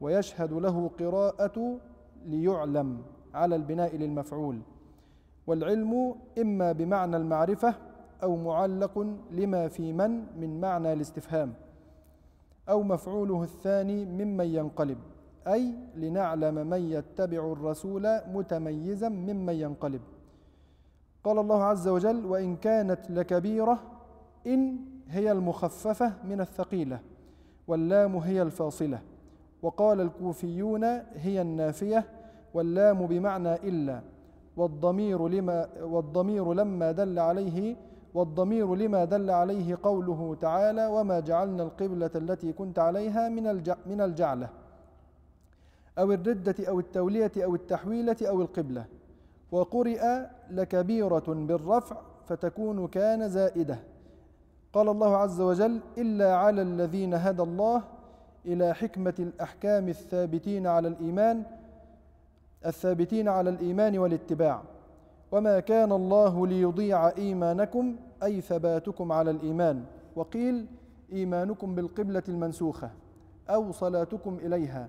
ويشهد له قراءة ليعلم على البناء للمفعول. والعلم إما بمعنى المعرفة أو معلق لما في من من معنى الاستفهام أو مفعوله الثاني ممن ينقلب أي لنعلم من يتبع الرسول متميزا ممن ينقلب. قال الله عز وجل وإن كانت لكبيرة إن هي المخففة من الثقيلة واللام هي الفاصلة. وقال الكوفيون هي النافية واللام بمعنى إلا. والضمير لما والضمير لما دل عليه والضمير لما دل عليه قوله تعالى وما جعلنا القبلة التي كنت عليها من من الجعلة. أو الردة أو التولية أو التحويلة أو القبلة. وقرئ لكبيرة بالرفع فتكون كان زائدة. قال الله عز وجل إلا على الذين هدى الله إلى حكمة الأحكام الثابتين على الإيمان الثابتين على الإيمان والاتباع. وما كان الله ليضيع إيمانكم أي ثباتكم على الإيمان. وقيل إيمانكم بالقبلة المنسوخة أو صلاتكم إليها.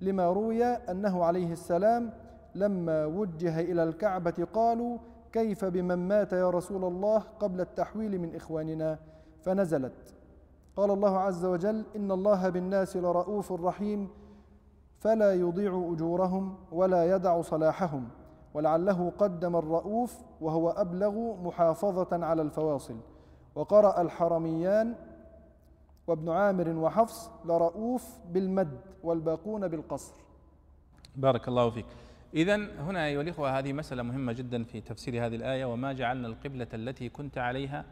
لما روي أنه عليه السلام لما وجه إلى الكعبة قالوا كيف بمن مات يا رسول الله قبل التحويل من إخواننا؟ فنزلت. قال الله عز وجل إن الله بالناس لرؤوف رحيم فلا يضيع أجورهم ولا يدع صلاحهم ولعله قدم الرؤوف وهو أبلغ محافظة على الفواصل. وقرأ الحرميان وابن عامر وحفص لرؤوف بالمد والباقون بالقصر. بارك الله فيك. إذا هنا أيها الإخوة هذه مسألة مهمة جدا في تفسير هذه الآية وما جعلنا القبلة التي كنت عليها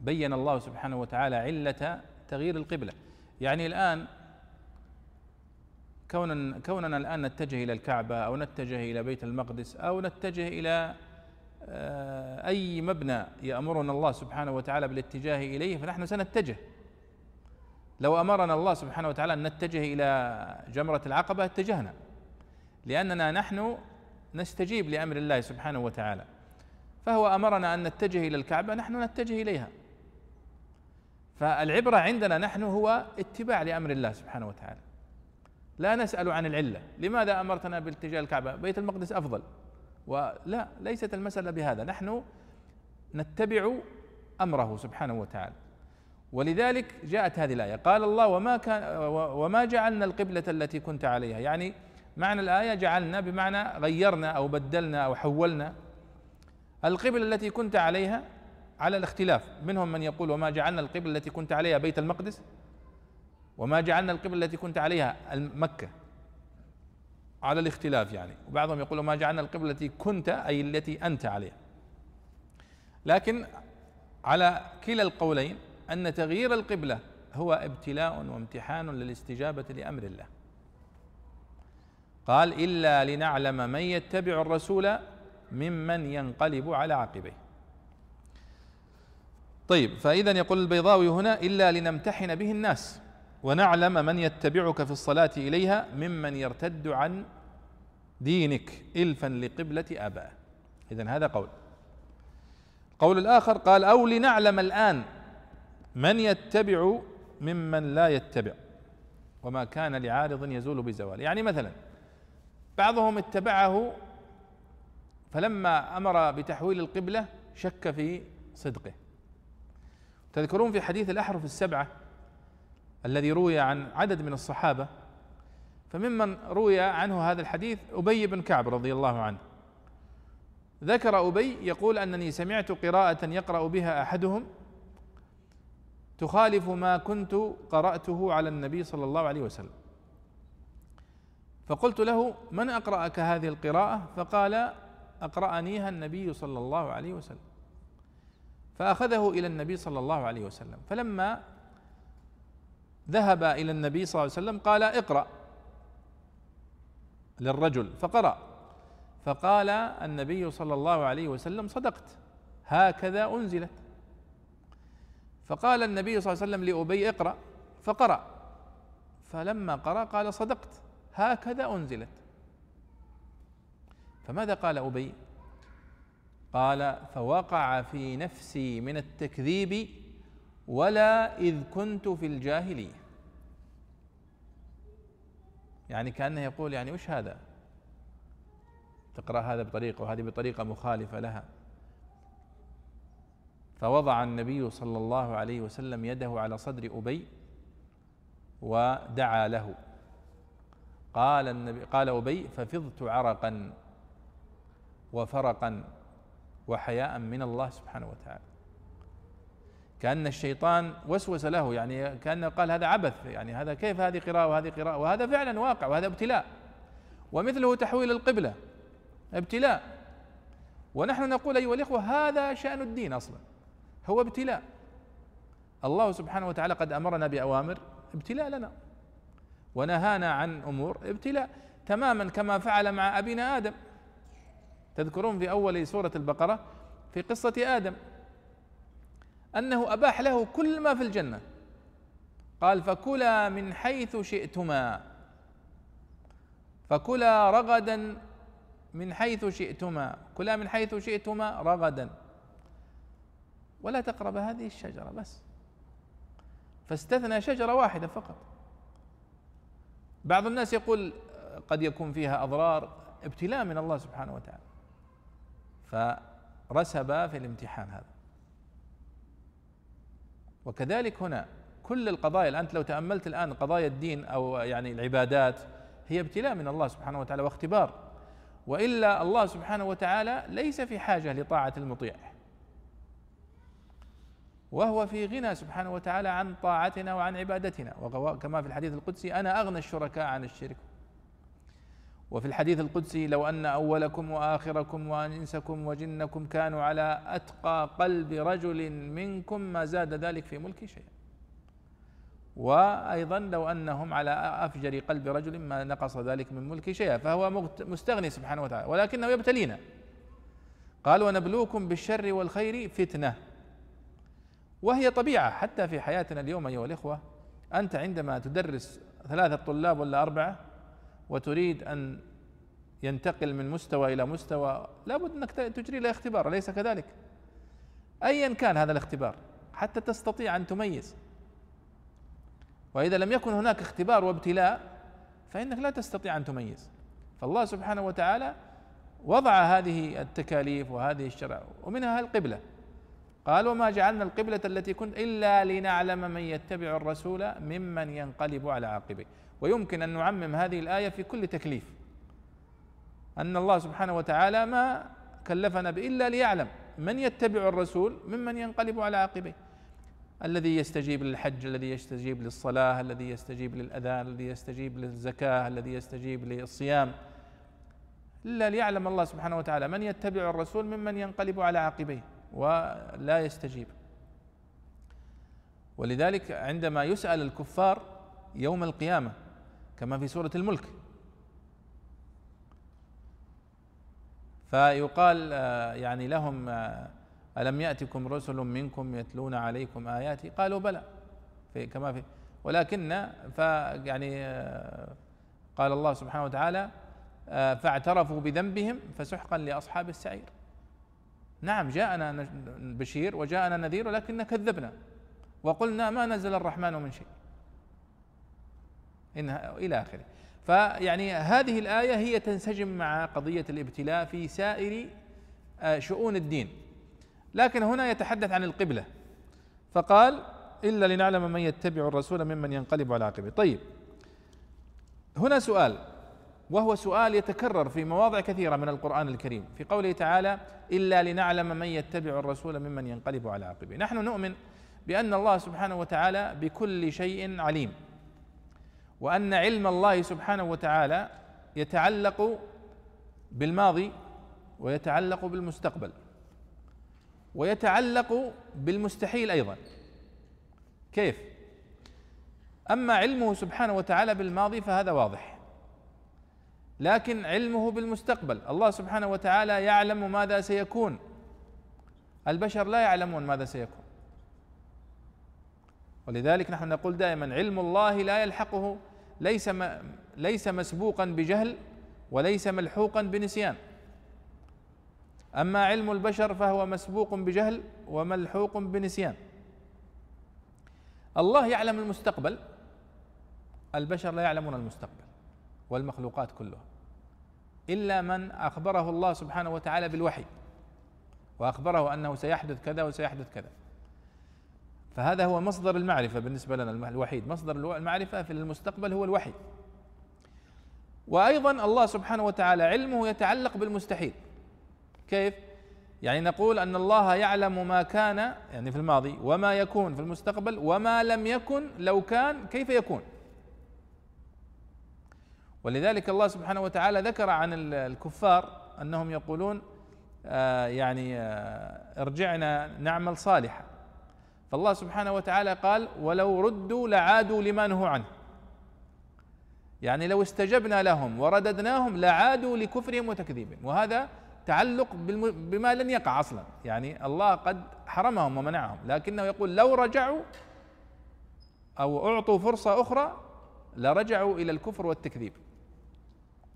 بين الله سبحانه وتعالى علة تغيير القبلة. يعني الآن كوننا كوننا الآن نتجه إلى الكعبة أو نتجه إلى بيت المقدس أو نتجه إلى آه، أي مبنى يأمرنا الله سبحانه وتعالى بالاتجاه إليه فنحن سنتجه. لو أمرنا الله سبحانه وتعالى أن نتجه إلى جمرة العقبة اتجهنا. لأننا نحن نستجيب لأمر الله سبحانه وتعالى. فهو أمرنا أن نتجه إلى الكعبة نحن نتجه إليها. فالعبرة عندنا نحن هو اتباع لأمر الله سبحانه وتعالى. لا نسأل عن العلة. لماذا أمرتنا بالاتجاه الكعبة؟ بيت المقدس أفضل. ولا ليست المسألة بهذا. نحن نتبع أمره سبحانه وتعالى. ولذلك جاءت هذه الآية. قال الله وما كان وما جعلنا القبلة التي كنت عليها. يعني معنى الآية جعلنا بمعنى غيرنا أو بدلنا أو حولنا. القبلة التي كنت عليها على الاختلاف. منهم من يقول وما جعلنا القبلة التي كنت عليها بيت المقدس. وما جعلنا القبلة التي كنت عليها مكة على الاختلاف يعني. وبعضهم يقول ما جعلنا القبلة التي كنت أي التي أنت عليها. لكن على كلا القولين أن تغيير القبلة هو ابتلاء وامتحان للاستجابة لأمر الله. قال إلا لنعلم من يتبع الرسول ممن ينقلب على عقبيه. طيب فإذا يقول البيضاوي هنا إلا لنمتحن به الناس. ونعلم من يتبعك في الصلاة إليها ممن يرتد عن دينك إلفا لقبلة آبائه إذا هذا قول. قول الآخر قال أو لنعلم الآن من يتبع ممن لا يتبع وما كان لعارض يزول بزوال. يعني مثلا بعضهم اتبعه فلما أمر بتحويل القبلة شك في صدقه. تذكرون في حديث الأحرف السبعة الذي روي عن عدد من الصحابة فممن روي عنه هذا الحديث أبي بن كعب رضي الله عنه. ذكر أبي يقول أنني سمعت قراءة يقرأ بها أحدهم تخالف ما كنت قرأته على النبي صلى الله عليه وسلم. فقلت له من أقرأك هذه القراءة؟ فقال أقرأنيها النبي صلى الله عليه وسلم. فأخذه إلى النبي صلى الله عليه وسلم. فلما ذهب إلى النبي صلى الله عليه وسلم قال اقرأ للرجل فقرأ. فقال النبي صلى الله عليه وسلم صدقت هكذا أنزلت. فقال النبي صلى الله عليه وسلم لأبي اقرأ فقرأ. فلما قرأ قال صدقت هكذا أنزلت. فماذا قال أبي؟ قال فوقع في نفسي من التكذيب ولا إذ كنت في الجاهلية. يعني كأنه يقول يعني وش هذا؟ تقرأ هذا بطريقة وهذه بطريقة مخالفة لها. فوضع النبي صلى الله عليه وسلم يده على صدر أبي ودعا له. قال النبي قال أبي ففضت عرقا وفرقا وحياء من الله سبحانه وتعالى. كأن الشيطان وسوس له يعني كأنه قال هذا عبث يعني هذا كيف هذه قراءة وهذه قراءة؟ وهذا فعلا واقع وهذا ابتلاء. ومثله تحويل القبلة ابتلاء. ونحن نقول أيها الإخوة هذا شأن الدين أصلا هو ابتلاء. الله سبحانه وتعالى قد أمرنا بأوامر ابتلاء لنا ونهانا عن أمور ابتلاء. تماما كما فعل مع أبينا آدم. تذكرون في أول سورة البقرة في قصة آدم. أنه أباح له كل ما في الجنة. قال فكلا من حيث شئتما. فكلا رغدا من حيث شئتما. كلا من حيث شئتما رغدا. ولا تقرب هذه الشجرة بس. فاستثنى شجرة واحدة فقط. بعض الناس يقول قد يكون فيها أضرار ابتلاء من الله سبحانه وتعالى. فرسب في الامتحان هذا. وكذلك هنا كل القضايا أنت لو تأملت الآن قضايا الدين أو يعني العبادات هي ابتلاء من الله سبحانه وتعالى واختبار. وإلا الله سبحانه وتعالى ليس في حاجة لطاعة المطيع. وهو في غنى سبحانه وتعالى عن طاعتنا وعن عبادتنا. وكما في الحديث القدسي أنا أغنى الشركاء عن الشرك. وفي الحديث القدسي لو أن أولكم وآخركم وانسكم وجنكم كانوا على أتقى قلب رجل منكم ما زاد ذلك في ملكي شيئا وأيضا لو أنهم على أفجر قلب رجل ما نقص ذلك من ملكي شيئا فهو مستغني سبحانه وتعالى ولكنه يبتلينا. قال ونبلوكم بالشر والخير فتنة. وهي طبيعة حتى في حياتنا اليوم أيها الإخوة أنت عندما تدرس ثلاثة طلاب ولا أربعة وتريد أن ينتقل من مستوى إلى مستوى لابد أنك تجري له اختبار أليس كذلك؟ أيا كان هذا الاختبار حتى تستطيع أن تميز. وإذا لم يكن هناك اختبار وابتلاء فإنك لا تستطيع أن تميز. فالله سبحانه وتعالى وضع هذه التكاليف وهذه الشرع ومنها القبلة. قال وما جعلنا القبلة التي كنت إلا لنعلم من يتبع الرسول ممن ينقلب على عقبه ويمكن أن نعمم هذه الآية في كل تكليف. أن الله سبحانه وتعالى ما كلفنا إلا ليعلم من يتبع الرسول ممن ينقلب على عقبيه. الذي يستجيب للحج الذي يستجيب للصلاة الذي يستجيب للأذان الذي يستجيب للزكاة الذي يستجيب للصيام. إلا ليعلم الله سبحانه وتعالى من يتبع الرسول ممن ينقلب على عقبيه ولا يستجيب. ولذلك عندما يسأل الكفار يوم القيامة كما في سورة الملك. فيقال آه، يعني لهم آه، ألم يأتكم رسل منكم يتلون عليكم آياتي؟ قالوا بلى. في كما في ولكن فيعني آه، قال الله سبحانه وتعالى فاعترفوا بذنبهم فسحقا لأصحاب السعير. نعم جاءنا بشير وجاءنا نذير ولكن كذبنا. وقلنا ما نزل الرحمن من شيء. إنها إلى آخره. فيعني هذه الآية هي تنسجم مع قضية الابتلاء في سائر آه، شؤون الدين. لكن هنا يتحدث عن القبلة. فقال إلا لنعلم من يتبع الرسول ممن ينقلب على عقبه طيب. هنا سؤال وهو سؤال يتكرر في مواضع كثيرة من القرآن الكريم في قوله تعالى إلا لنعلم من يتبع الرسول ممن ينقلب على عقبه نحن نؤمن بأن الله سبحانه وتعالى بكل شيء عليم. وأن علم الله سبحانه وتعالى يتعلق بالماضي ويتعلق بالمستقبل ويتعلق بالمستحيل أيضا. كيف؟ أما علمه سبحانه وتعالى بالماضي فهذا واضح. لكن علمه بالمستقبل الله سبحانه وتعالى يعلم ماذا سيكون. البشر لا يعلمون ماذا سيكون. ولذلك نحن نقول دائما علم الله لا يلحقه ليس ليس مسبوقا بجهل وليس ملحوقا بنسيان. أما علم البشر فهو مسبوق بجهل وملحوق بنسيان. الله يعلم المستقبل البشر لا يعلمون المستقبل والمخلوقات كلها إلا من أخبره الله سبحانه وتعالى بالوحي وأخبره أنه سيحدث كذا وسيحدث كذا. فهذا هو مصدر المعرفة بالنسبة لنا الوحيد. مصدر المعرفة في المستقبل هو الوحي. وأيضا الله سبحانه وتعالى علمه يتعلق بالمستحيل. كيف؟ يعني نقول أن الله يعلم ما كان يعني في الماضي وما يكون في المستقبل وما لم يكن لو كان كيف يكون. ولذلك الله سبحانه وتعالى ذكر عن الكفار أنهم يقولون آه يعني آه ارجعنا نعمل صالحا. فالله سبحانه وتعالى قال ولو ردوا لعادوا لما نهوا عنه يعني لو استجبنا لهم ورددناهم لعادوا لكفرهم وتكذيبهم. وهذا تعلق بما لن يقع أصلا. يعني الله قد حرمهم ومنعهم. لكنه يقول لو رجعوا أو أعطوا فرصة أخرى لرجعوا إلى الكفر والتكذيب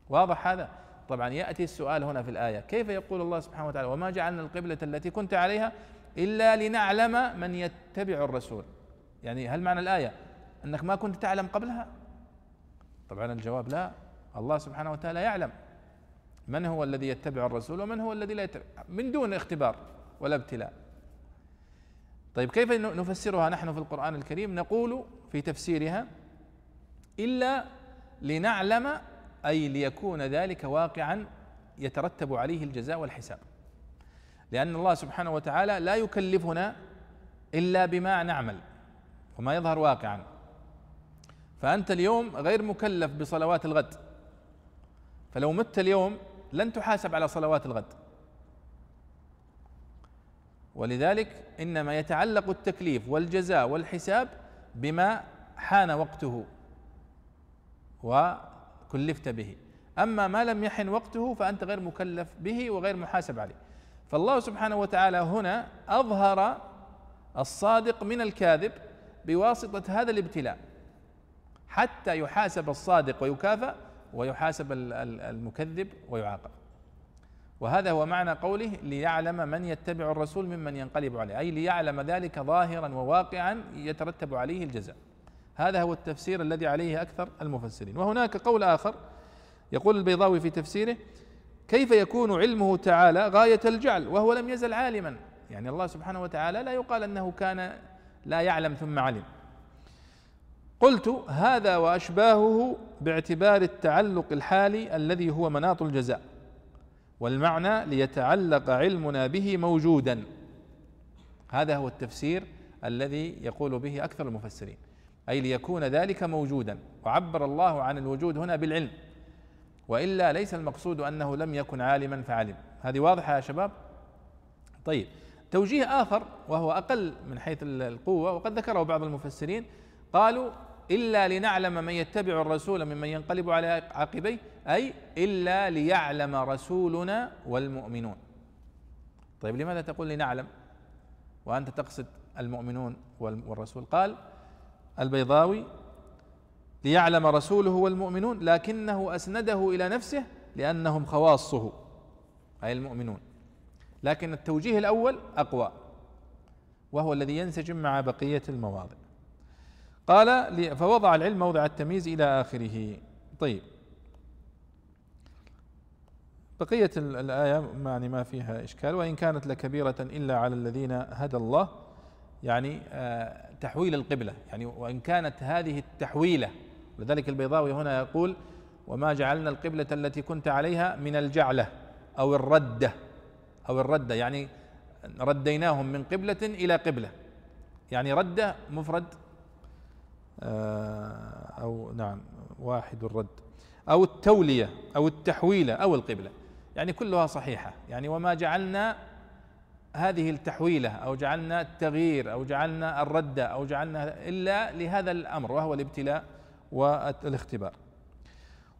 واضح هذا؟ طبعا يأتي السؤال هنا في الآية. كيف يقول الله سبحانه وتعالى وما جعلنا القبلة التي كنت عليها إلا لنعلم من يتبع الرسول. يعني هل معنى الآية أنك ما كنت تعلم قبلها؟ طبعا الجواب لا. الله سبحانه وتعالى يعلم من هو الذي يتبع الرسول ومن هو الذي لا يتبع. من دون اختبار ولا ابتلاء. طيب كيف نفسرها نحن في القرآن الكريم؟ نقول في تفسيرها إلا لنعلم أي ليكون ذلك واقعا يترتب عليه الجزاء والحساب. لأن الله سبحانه وتعالى لا يكلفنا إلا بما نعمل وما يظهر واقعا. فأنت اليوم غير مكلف بصلوات الغد. فلو مت اليوم لن تحاسب على صلوات الغد. ولذلك إنما يتعلق التكليف والجزاء والحساب بما حان وقته وكلفت به. أما ما لم يحن وقته فأنت غير مكلف به وغير محاسب عليه. فالله سبحانه وتعالى هنا أظهر الصادق من الكاذب بواسطة هذا الابتلاء حتى يحاسب الصادق ويكافأ ويحاسب المكذب ويعاقب. وهذا هو معنى قوله ليعلم من يتبع الرسول ممن ينقلب عليه أي ليعلم ذلك ظاهرا وواقعا يترتب عليه الجزاء. هذا هو التفسير الذي عليه أكثر المفسرين. وهناك قول آخر يقول البيضاوي في تفسيره كيف يكون علمه تعالى غاية الجعل وهو لم يزل عالما؟ يعني الله سبحانه وتعالى لا يقال أنه كان لا يعلم ثم علم. قلت هذا وأشباهه باعتبار التعلق الحالي الذي هو مناط الجزاء والمعنى ليتعلق علمنا به موجودا. هذا هو التفسير الذي يقول به أكثر المفسرين أي ليكون ذلك موجودا. وعبر الله عن الوجود هنا بالعلم. وإلا ليس المقصود أنه لم يكن عالما فعلم. هذه واضحة يا شباب؟ طيب توجيه آخر وهو أقل من حيث القوة وقد ذكره بعض المفسرين قالوا إلا لنعلم من يتبع الرسول ممن ينقلب على عقبيه أي إلا ليعلم رسولنا والمؤمنون. طيب لماذا تقول لنعلم وأنت تقصد المؤمنون والرسول؟ قال البيضاوي ليعلم رسوله والمؤمنون لكنه أسنده إلى نفسه لأنهم خواصه أي المؤمنون. لكن التوجيه الأول أقوى وهو الذي ينسجم مع بقية المواضع. قال فوضع العلم موضع التمييز إلى آخره. طيب. بقية الآية يعني ما فيها إشكال وإن كانت لكبيرة إلا على الذين هدى الله يعني آه، تحويل القبلة يعني وإن كانت هذه التحويلة لذلك البيضاوي هنا يقول وما جعلنا القبلة التي كنت عليها من الجعلة أو الردة أو الردة يعني رديناهم من قبلة إلى قبلة. يعني ردة مفرد آه، أو نعم واحد الرد. أو التولية أو التحويلة أو القبلة. يعني كلها صحيحة. يعني وما جعلنا هذه التحويلة أو جعلنا التغيير أو جعلنا الردة أو جعلنا إلا لهذا الأمر وهو الابتلاء والاختبار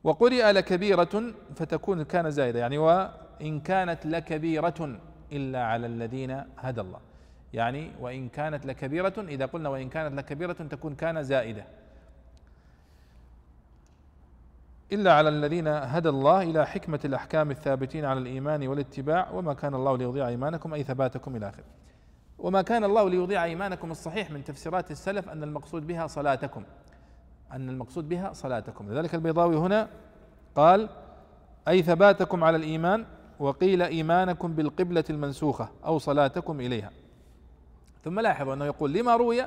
وقرئ لكبيرة فتكون كان زائدة يعني وإن كانت لكبيرة إلا على الذين هدى الله. يعني وإن كانت لكبيرة إذا قلنا وإن كانت لكبيرة تكون كان زائدة. إلا على الذين هدى الله إلى حكمة الأحكام الثابتين على الإيمان والاتباع وما كان الله ليضيع إيمانكم أي ثباتكم إلى آخره. وما كان الله ليضيع إيمانكم الصحيح من تفسيرات السلف أن المقصود بها صلاتكم. أن المقصود بها صلاتكم. لذلك البيضاوي هنا قال أي ثباتكم على الإيمان وقيل إيمانكم بالقبلة المنسوخة أو صلاتكم إليها. ثم لاحظوا أنه يقول لما روي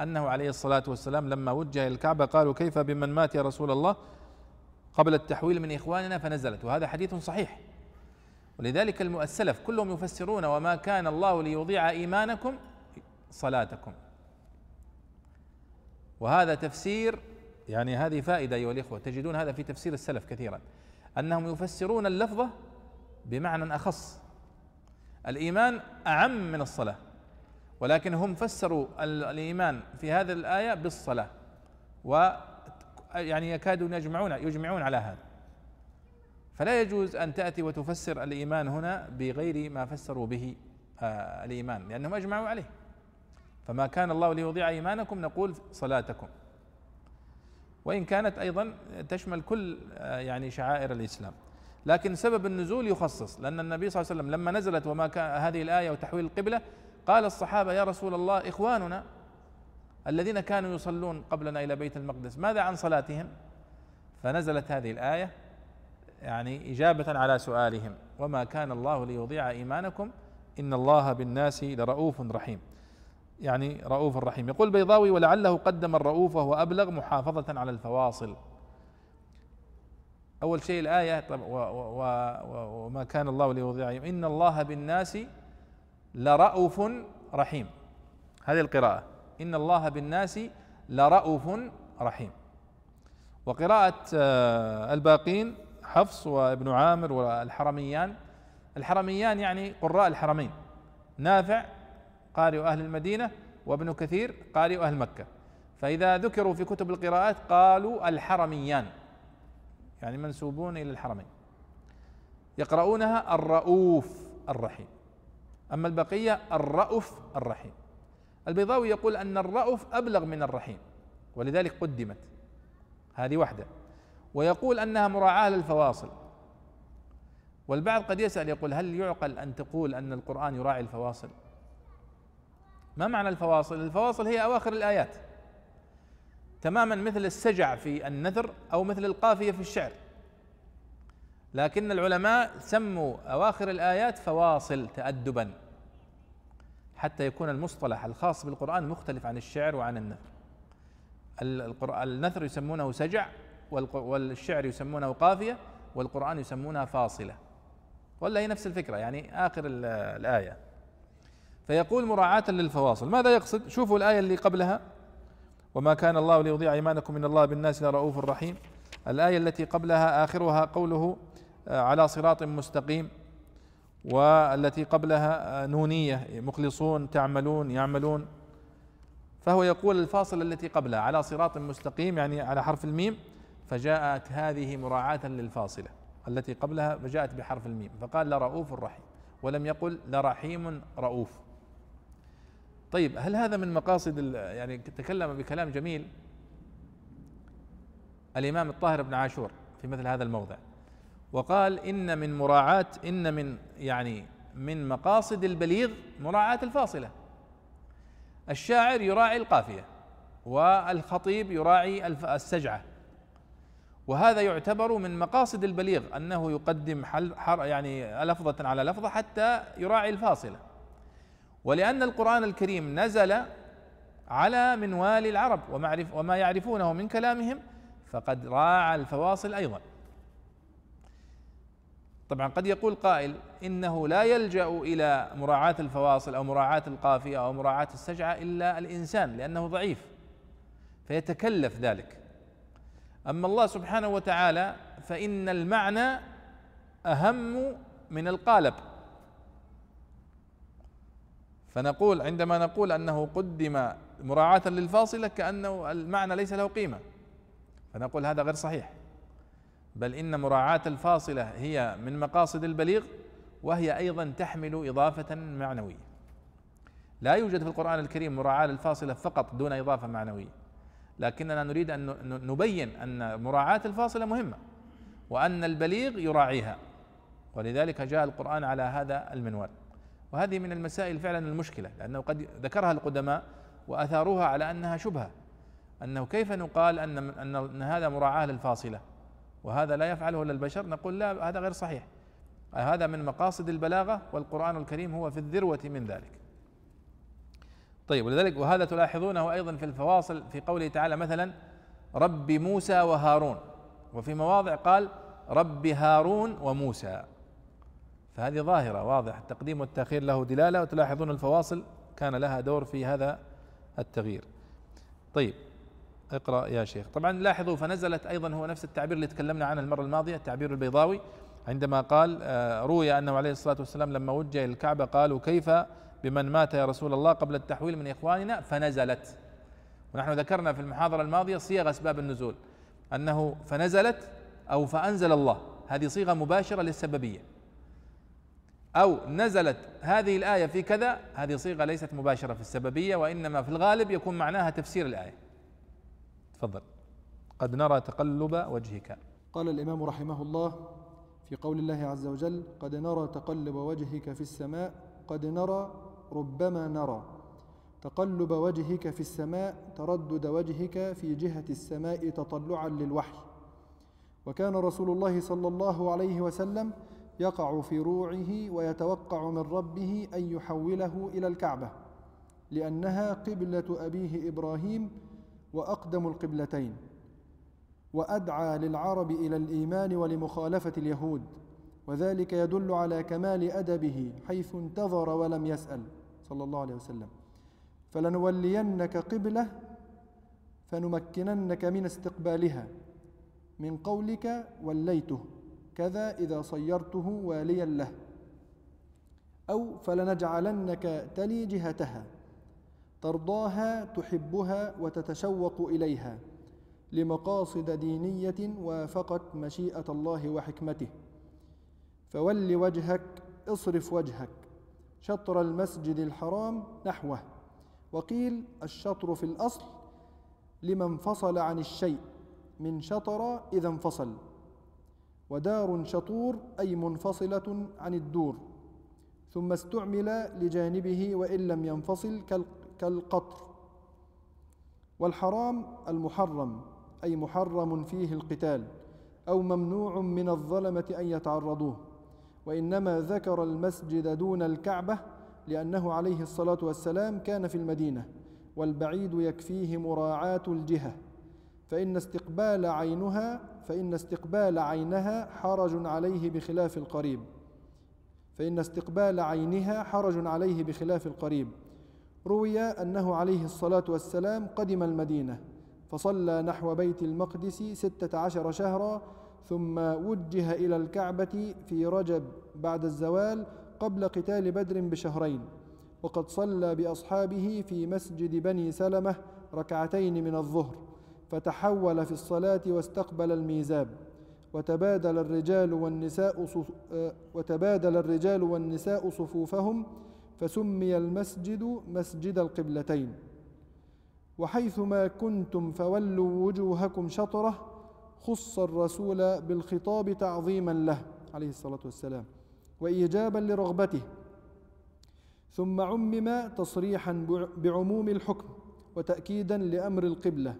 أنه عليه الصلاة والسلام لما وجه إلى الكعبة قالوا كيف بمن مات يا رسول الله؟ قبل التحويل من إخواننا فنزلت وهذا حديث صحيح. ولذلك السلف كلهم يفسرون وما كان الله ليضيع إيمانكم صلاتكم. وهذا تفسير يعني هذه فائدة أيها الإخوة تجدون هذا في تفسير السلف كثيرا أنهم يفسرون اللفظة بمعنى أخص. الإيمان أعم من الصلاة ولكن هم فسروا الإيمان في هذه الآية بالصلاة و يعني يكادون يجمعون يجمعون على هذا. فلا يجوز أن تأتي وتفسر الإيمان هنا بغير ما فسروا به آه الإيمان لأنهم أجمعوا عليه. فما كان الله ليضيع إيمانكم نقول صلاتكم. وإن كانت أيضا تشمل كل آه يعني شعائر الإسلام. لكن سبب النزول يخصص لأن النبي صلى الله عليه وسلم لما نزلت وما كان هذه الآية وتحويل القبلة قال الصحابة يا رسول الله إخواننا الذين كانوا يصلون قبلنا إلى بيت المقدس ماذا عن صلاتهم؟ فنزلت هذه الآية يعني إجابة على سؤالهم وما كان الله ليضيع إيمانكم؟ إن الله بالناس لرؤوف رحيم. يعني رؤوف رحيم يقول البيضاوي ولعله قدم الرؤوف وهو أبلغ محافظة على الفواصل. أول شيء الآية طب وما كان الله ليضيع. إن الله بالناس لرؤوف رحيم. هذه القراءة. إن الله بالناس لرؤوف رحيم. وقراءة آه، الباقين حفص وابن عامر والحرميان. الحرميان يعني قراء الحرمين. نافع قارئ أهل المدينة وابن كثير قارئ أهل مكة. فإذا ذكروا في كتب القراءات قالوا الحرميان يعني منسوبون إلى الحرمين. يقرؤونها الرؤوف الرحيم. أما البقية الرؤف الرحيم. البيضاوي يقول أن الرأف أبلغ من الرحيم ولذلك قدمت. هذه واحدة. ويقول أنها مراعاة للفواصل. والبعض قد يسأل يقول هل يعقل أن تقول أن القرآن يراعي الفواصل؟ ما معنى الفواصل؟ الفواصل هي أواخر الآيات. تماما مثل السجع في النثر أو مثل القافية في الشعر. لكن العلماء سموا أواخر الآيات فواصل تأدبا حتى يكون المصطلح الخاص بالقرآن مختلف عن الشعر وعن النثر النثر يسمونه سجع والشعر يسمونه قافية والقرآن يسمونها فاصلة. ولا هي نفس الفكرة؟ يعني آخر الآية. فيقول مراعاة للفواصل. ماذا يقصد؟ شوفوا الآية اللي قبلها. وما كان الله ليضيع إيمانكم من الله بالناس لرؤوف رحيم. الآية التي قبلها آخرها قوله آه، على صراط مستقيم. والتي قبلها آه، نونية مخلصون تعملون يعملون. فهو يقول الفاصل التي قبلها على صراط مستقيم يعني على حرف الميم فجاءت هذه مراعاة للفاصلة. التي قبلها فجاءت بحرف الميم فقال لرؤوف رحيم. ولم يقل لرحيم رؤوف. طيب هل هذا من مقاصد يعني تكلم بكلام جميل؟ الإمام الطاهر بن عاشور في مثل هذا الموضع وقال إن من مراعاة إن من يعني من مقاصد البليغ مراعاة الفاصلة. الشاعر يراعي القافية والخطيب يراعي السجعة. وهذا يعتبر من مقاصد البليغ أنه يقدم حل حر يعني لفظة على لفظة حتى يراعي الفاصلة. ولأن القرآن الكريم نزل على منوال العرب ومعرف وما يعرفونه من كلامهم فقد راعى الفواصل أيضا. طبعا قد يقول قائل إنه لا يلجأ إلى مراعاة الفواصل أو مراعاة القافية أو مراعاة السجعة إلا الإنسان لأنه ضعيف فيتكلف ذلك. أما الله سبحانه وتعالى فإن المعنى أهم من القالب. فنقول عندما نقول أنه قدم مراعاة للفاصلة كأنه المعنى ليس له قيمة فنقول هذا غير صحيح. بل إن مراعاة الفاصلة هي من مقاصد البليغ وهي أيضا تحمل إضافة معنوية. لا يوجد في القرآن الكريم مراعاة للفاصلة فقط دون إضافة معنوية. لكننا نريد أن نبين أن مراعاة الفاصلة مهمة وأن البليغ يراعيها. ولذلك جاء القرآن على هذا المنوال. وهذه من المسائل فعلا المشكلة لأنه قد ذكرها القدماء وأثاروها على أنها شبهة أنه كيف نقال أن أن هذا مراعاة للفاصلة؟ وهذا لا يفعله إلا البشر نقول لا هذا غير صحيح. هذا من مقاصد البلاغة والقرآن الكريم هو في الذروة من ذلك. طيب ولذلك وهذا تلاحظونه أيضا في الفواصل في قوله تعالى مثلا رب موسى وهارون وفي مواضع قال رب هارون وموسى فهذه ظاهرة واضح. التقديم والتأخير له دلالة وتلاحظون الفواصل كان لها دور في هذا التغيير. طيب اقرأ يا شيخ. طبعا لاحظوا فنزلت أيضا هو نفس التعبير اللي تكلمنا عنه المرة الماضية التعبير البيضاوي عندما قال آه، روي أنه عليه الصلاة والسلام لما وجه إلى الكعبة قالوا كيف بمن مات يا رسول الله قبل التحويل من إخواننا؟ فنزلت. ونحن ذكرنا في المحاضرة الماضية صيغ أسباب النزول أنه فنزلت أو فأنزل الله. هذه صيغة مباشرة للسببية. أو نزلت هذه الآية في كذا هذه صيغة ليست مباشرة في السببية وإنما في الغالب يكون معناها تفسير الآية. تفضل. قد نرى تقلب وجهك. قال الإمام رحمه الله في قول الله عز وجل قد نرى تقلب وجهك في السماء قد نرى ربما نرى. تقلب وجهك في السماء تردد وجهك في جهة السماء تطلعا للوحي. وكان رسول الله صلى الله عليه وسلم يقع في روعه ويتوقع من ربه أن يحوله إلى الكعبة لأنها قبلة أبيه إبراهيم وأقدم القبلتين وأدعى للعرب إلى الإيمان ولمخالفة اليهود وذلك يدل على كمال أدبه حيث انتظر ولم يسأل صلى الله عليه وسلم. فلنولينك قبلة فنمكننك من استقبالها من قولك وليته. كذا إذا صيرته واليا له. أو فلنجعلنك تلي جهتها ترضاها تحبها وتتشوق إليها لمقاصد دينية وافقت مشيئة الله وحكمته. فول وجهك اصرف وجهك شطر المسجد الحرام نحوه. وقيل الشطر في الأصل لما انفصل عن الشيء من شطر إذا انفصل. ودار شطور أي منفصلة عن الدور ثم استعمل لجانبه وإن لم ينفصل كالقطر. والحرام المحرم أي محرم فيه القتال أو ممنوع من الظلمة أن يتعرضوه وإنما ذكر المسجد دون الكعبة لأنه عليه الصلاة والسلام كان في المدينة والبعيد يكفيه مراعاة الجهة. فإن استقبال عينها فإن استقبال عينها حرج عليه بخلاف القريب. فإن استقبال عينها حرج عليه بخلاف القريب. روي أنه عليه الصلاة والسلام قدم المدينة فصلى نحو بيت المقدس ستة عشر شهرا ثم وجه إلى الكعبة في رجب بعد الزوال قبل قتال بدر بشهرين. وقد صلى بأصحابه في مسجد بني سلمة ركعتين من الظهر. فتحول في الصلاة واستقبل الميزاب. وتبادل الرجال والنساء وتبادل الرجال والنساء صفوفهم فسمي المسجد مسجد القبلتين. وحيثما كنتم فولوا وجوهكم شطرة خص الرسول بالخطاب تعظيما له عليه الصلاة والسلام وإيجابا لرغبته. ثم عمم تصريحا بعموم الحكم وتأكيدا لأمر القبلة.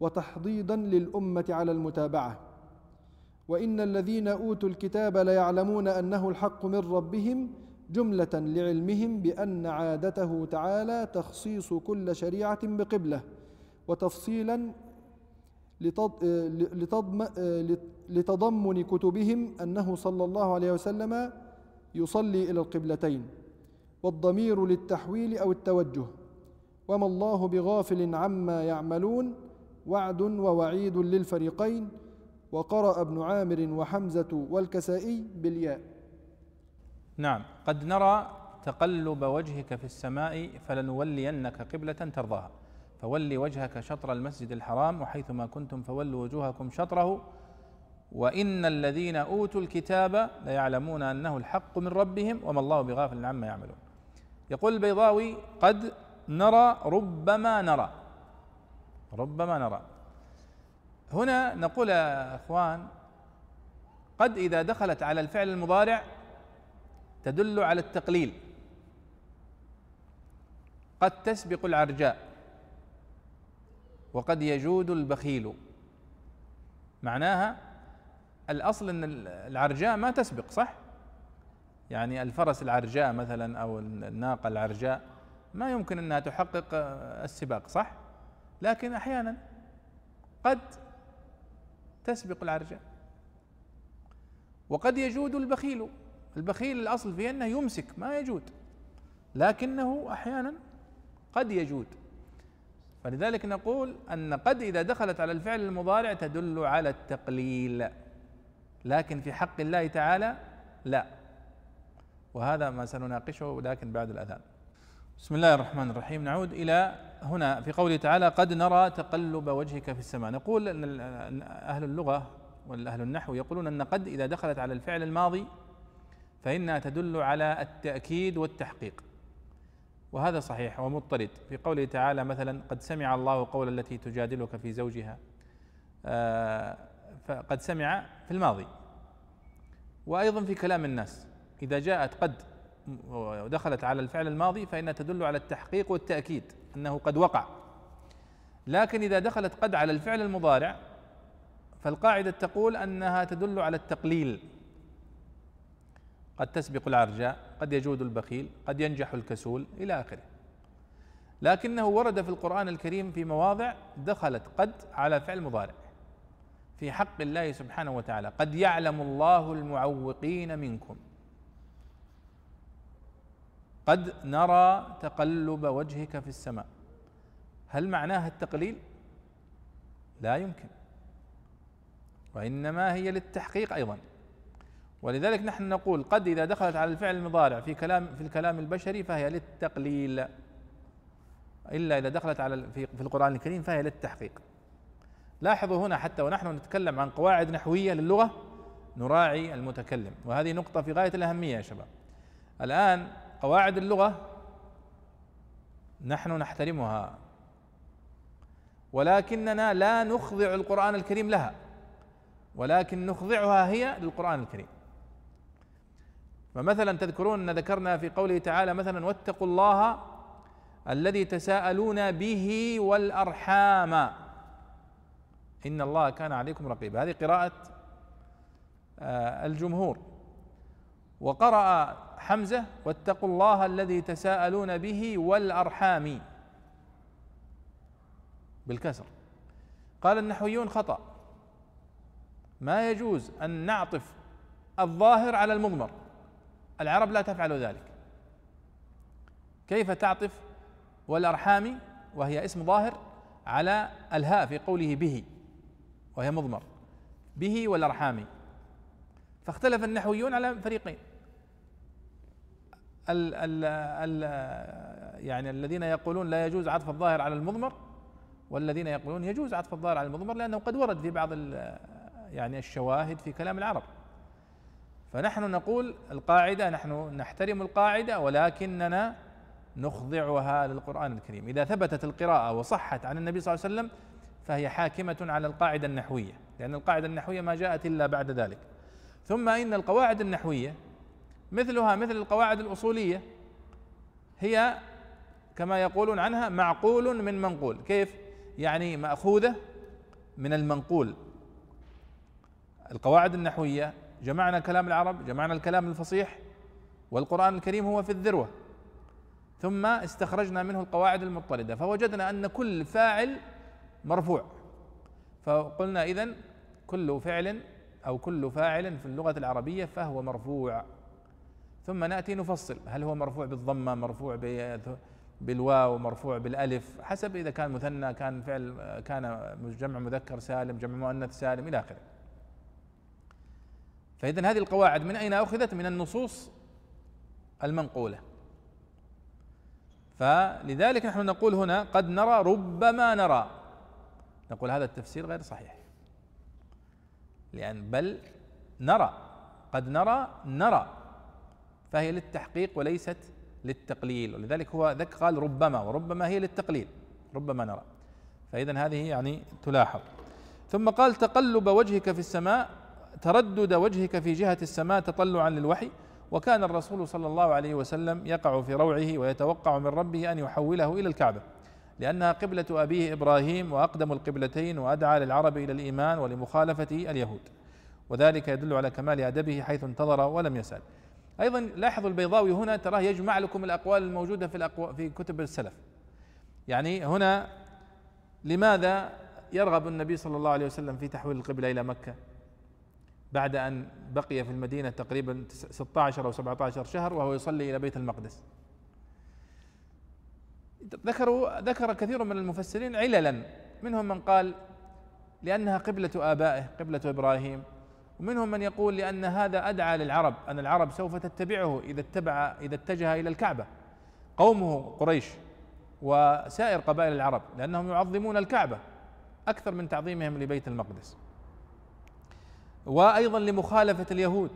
وتحضيضا للأمة على المتابعة. وإن الذين أوتوا الكتاب ليعلمون أنه الحق من ربهم جملة لعلمهم بأن عادته تعالى تخصيص كل شريعة بقبلة وتفصيلا لتضمن كتبهم أنه صلى الله عليه وسلم يصلي إلى القبلتين والضمير للتحويل أو التوجه وما الله بغافل عما يعملون وعد ووعيد للفريقين وقرأ ابن عامر وحمزة والكسائي بالياء. نعم قد نرى تقلب وجهك في السماء فلنولينك قبلة ترضاها. فول وجهك شطر المسجد الحرام وحيثما كنتم فولوا وجوهكم شطره. وإن الذين أوتوا الكتاب ليعلمون أنه الحق من ربهم وما الله بغافل عما يعملون. يقول البيضاوي قد نرى ربما نرى. ربما نرى. هنا نقول يا إخوان قد إذا دخلت على الفعل المضارع تدل على التقليل. قد تسبق العرجاء وقد يجود البخيل. معناها الأصل إن العرجاء ما تسبق صح؟ يعني الفرس العرجاء مثلا أو الناقة العرجاء ما يمكن إنها تحقق السباق صح؟ لكن أحيانا قد تسبق العرجاء وقد يجود البخيل. البخيل الأصل فيه أنه يمسك ما يجود لكنه أحيانا قد يجود. فلذلك نقول أن قد إذا دخلت على الفعل المضارع تدل على التقليل لكن في حق الله تعالى لا. وهذا ما سنناقشه لكن بعد الأذان. بسم الله الرحمن الرحيم. نعود إلى هنا في قوله تعالى قد نرى تقلب وجهك في السماء. نقول أن أهل اللغة والأهل النحو يقولون أن قد إذا دخلت على الفعل الماضي فإنها تدل على التأكيد والتحقيق. وهذا صحيح ومضطرد. في قوله تعالى مثلا قد سمع الله قول التي تجادلك في زوجها آه، فقد سمع في الماضي. وأيضا في كلام الناس إذا جاءت قد ودخلت على الفعل الماضي فإنها تدل على التحقيق والتأكيد أنه قد وقع. لكن إذا دخلت قد على الفعل المضارع فالقاعدة تقول أنها تدل على التقليل. قد تسبق العرجاء قد يجود البخيل قد ينجح الكسول إلى آخره. لكنه ورد في القرآن الكريم في مواضع دخلت قد على فعل مضارع. في حق الله سبحانه وتعالى قد يعلم الله المعوقين منكم. قد نرى تقلب وجهك في السماء. هل معناها التقليل؟ لا يمكن. وإنما هي للتحقيق أيضا. ولذلك نحن نقول قد إذا دخلت على الفعل المضارع في كلام في الكلام البشري فهي للتقليل. إلا إذا دخلت على في, في القرآن الكريم فهي للتحقيق. لاحظوا هنا حتى ونحن نتكلم عن قواعد نحوية للغة نراعي المتكلم. وهذه نقطة في غاية الأهمية يا شباب. الآن قواعد اللغة نحن نحترمها. ولكننا لا نخضع القرآن الكريم لها. ولكن نخضعها هي للقرآن الكريم. فمثلا تذكرون أن ذكرنا في قوله تعالى مثلا واتقوا الله الذي تساءلون به والأرحام. إن الله كان عليكم رقيبا. هذه قراءة آه، الجمهور. وقرأ حمزة واتقوا الله الذي تساءلون به والأرحام. بالكسر. قال النحويون خطأ. ما يجوز أن نعطف الظاهر على المضمر. العرب لا تفعل ذلك. كيف تعطف والأرحام؟ وهي اسم ظاهر على الهاء في قوله به وهي مضمر. به والأرحام. فاختلف النحويون على فريقين. ال ال ال يعني الذين يقولون لا يجوز عطف الظاهر على المضمر والذين يقولون يجوز عطف الظاهر على المضمر لأنه قد ورد في بعض يعني الشواهد في كلام العرب. فنحن نقول القاعدة نحن نحترم القاعدة ولكننا نخضعها للقرآن الكريم. إذا ثبتت القراءة وصحت عن النبي صلى الله عليه وسلم فهي حاكمة على القاعدة النحوية لأن القاعدة النحوية ما جاءت إلا بعد ذلك. ثم إن القواعد النحوية مثلها مثل القواعد الأصولية هي كما يقولون عنها معقول من منقول. كيف؟ يعني مأخوذة من المنقول. القواعد النحوية جمعنا كلام العرب جمعنا الكلام الفصيح والقرآن الكريم هو في الذروة. ثم استخرجنا منه القواعد المضطردة فوجدنا أن كل فاعل مرفوع. فقلنا إذن كل فعل أو كل فاعل في اللغة العربية فهو مرفوع. ثم نأتي نفصل. هل هو مرفوع بالضمة مرفوع بالواو مرفوع بالألف؟ حسب إذا كان مثنى كان فعل كان جمع مذكر سالم جمع مؤنث سالم إلى آخره. فاذا هذه القواعد من أين أخذت؟ من النصوص المنقولة. فلذلك نحن نقول هنا قد نرى ربما نرى. نقول هذا التفسير غير صحيح. لأن بل نرى قد نرى نرى. فهي للتحقيق وليست للتقليل. ولذلك هو ذك قال ربما وربما هي للتقليل. ربما نرى. فإذا هذه يعني تلاحظ. ثم قال تقلب وجهك في السماء تردد وجهك في جهة السماء تطلعا للوحي. وكان الرسول صلى الله عليه وسلم يقع في روعه ويتوقع من ربه أن يحوله إلى الكعبة. لانها قبلة أبيه إبراهيم وأقدم القبلتين وأدعى للعرب إلى الإيمان ولمخالفة اليهود. وذلك يدل على كمال أدبه حيث انتظر ولم يسأل. أيضا لاحظوا البيضاوي هنا تراه يجمع لكم الأقوال الموجودة في الأقوال في كتب السلف. يعني هنا لماذا يرغب النبي صلى الله عليه وسلم في تحويل القبلة إلى مكة؟ بعد أن بقي في المدينة تقريبا 16 أو 17 شهر وهو يصلي إلى بيت المقدس. ذكروا ذكر كثير من المفسرين عللا. منهم من قال لأنها قبلة آبائه قبلة إبراهيم. ومنهم من يقول لأن هذا أدعى للعرب أن العرب سوف تتبعه إذا اتبع إذا اتجه إلى الكعبة. قومه قريش وسائر قبائل العرب لأنهم يعظمون الكعبة أكثر من تعظيمهم لبيت المقدس. وأيضا لمخالفة اليهود.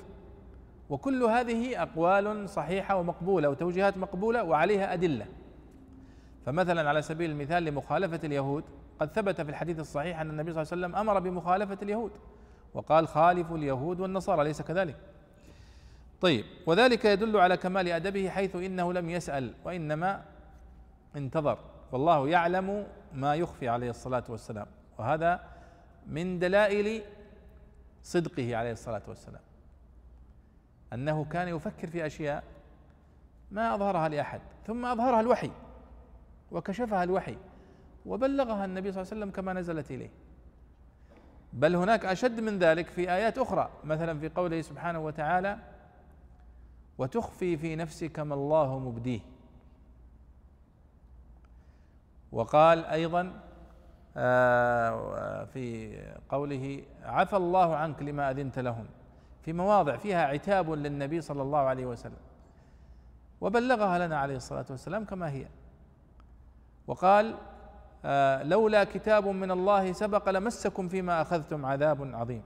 وكل هذه أقوال صحيحة ومقبولة وتوجيهات مقبولة وعليها أدلة. فمثلا على سبيل المثال لمخالفة اليهود قد ثبت في الحديث الصحيح أن النبي صلى الله عليه وسلم أمر بمخالفة اليهود وقال خالفوا اليهود والنصارى ليس كذلك؟ طيب وذلك يدل على كمال أدبه حيث إنه لم يسأل وإنما انتظر. والله يعلم ما يخفي عليه الصلاة والسلام وهذا من دلائل صدقه عليه الصلاة والسلام. أنه كان يفكر في أشياء ما أظهرها لأحد ثم أظهرها الوحي. وكشفها الوحي وبلغها النبي صلى الله عليه وسلم كما نزلت إليه. بل هناك أشد من ذلك في آيات أخرى مثلا في قوله سبحانه وتعالى وتخفي في نفسك ما الله مبديه. وقال أيضا آه، في قوله عفى الله عنك لما أذنت لهم. في مواضع فيها عتاب للنبي صلى الله عليه وسلم. وبلغها لنا عليه الصلاة والسلام كما هي. وقال آه، لولا كتاب من الله سبق لمسكم فيما أخذتم عذاب عظيم.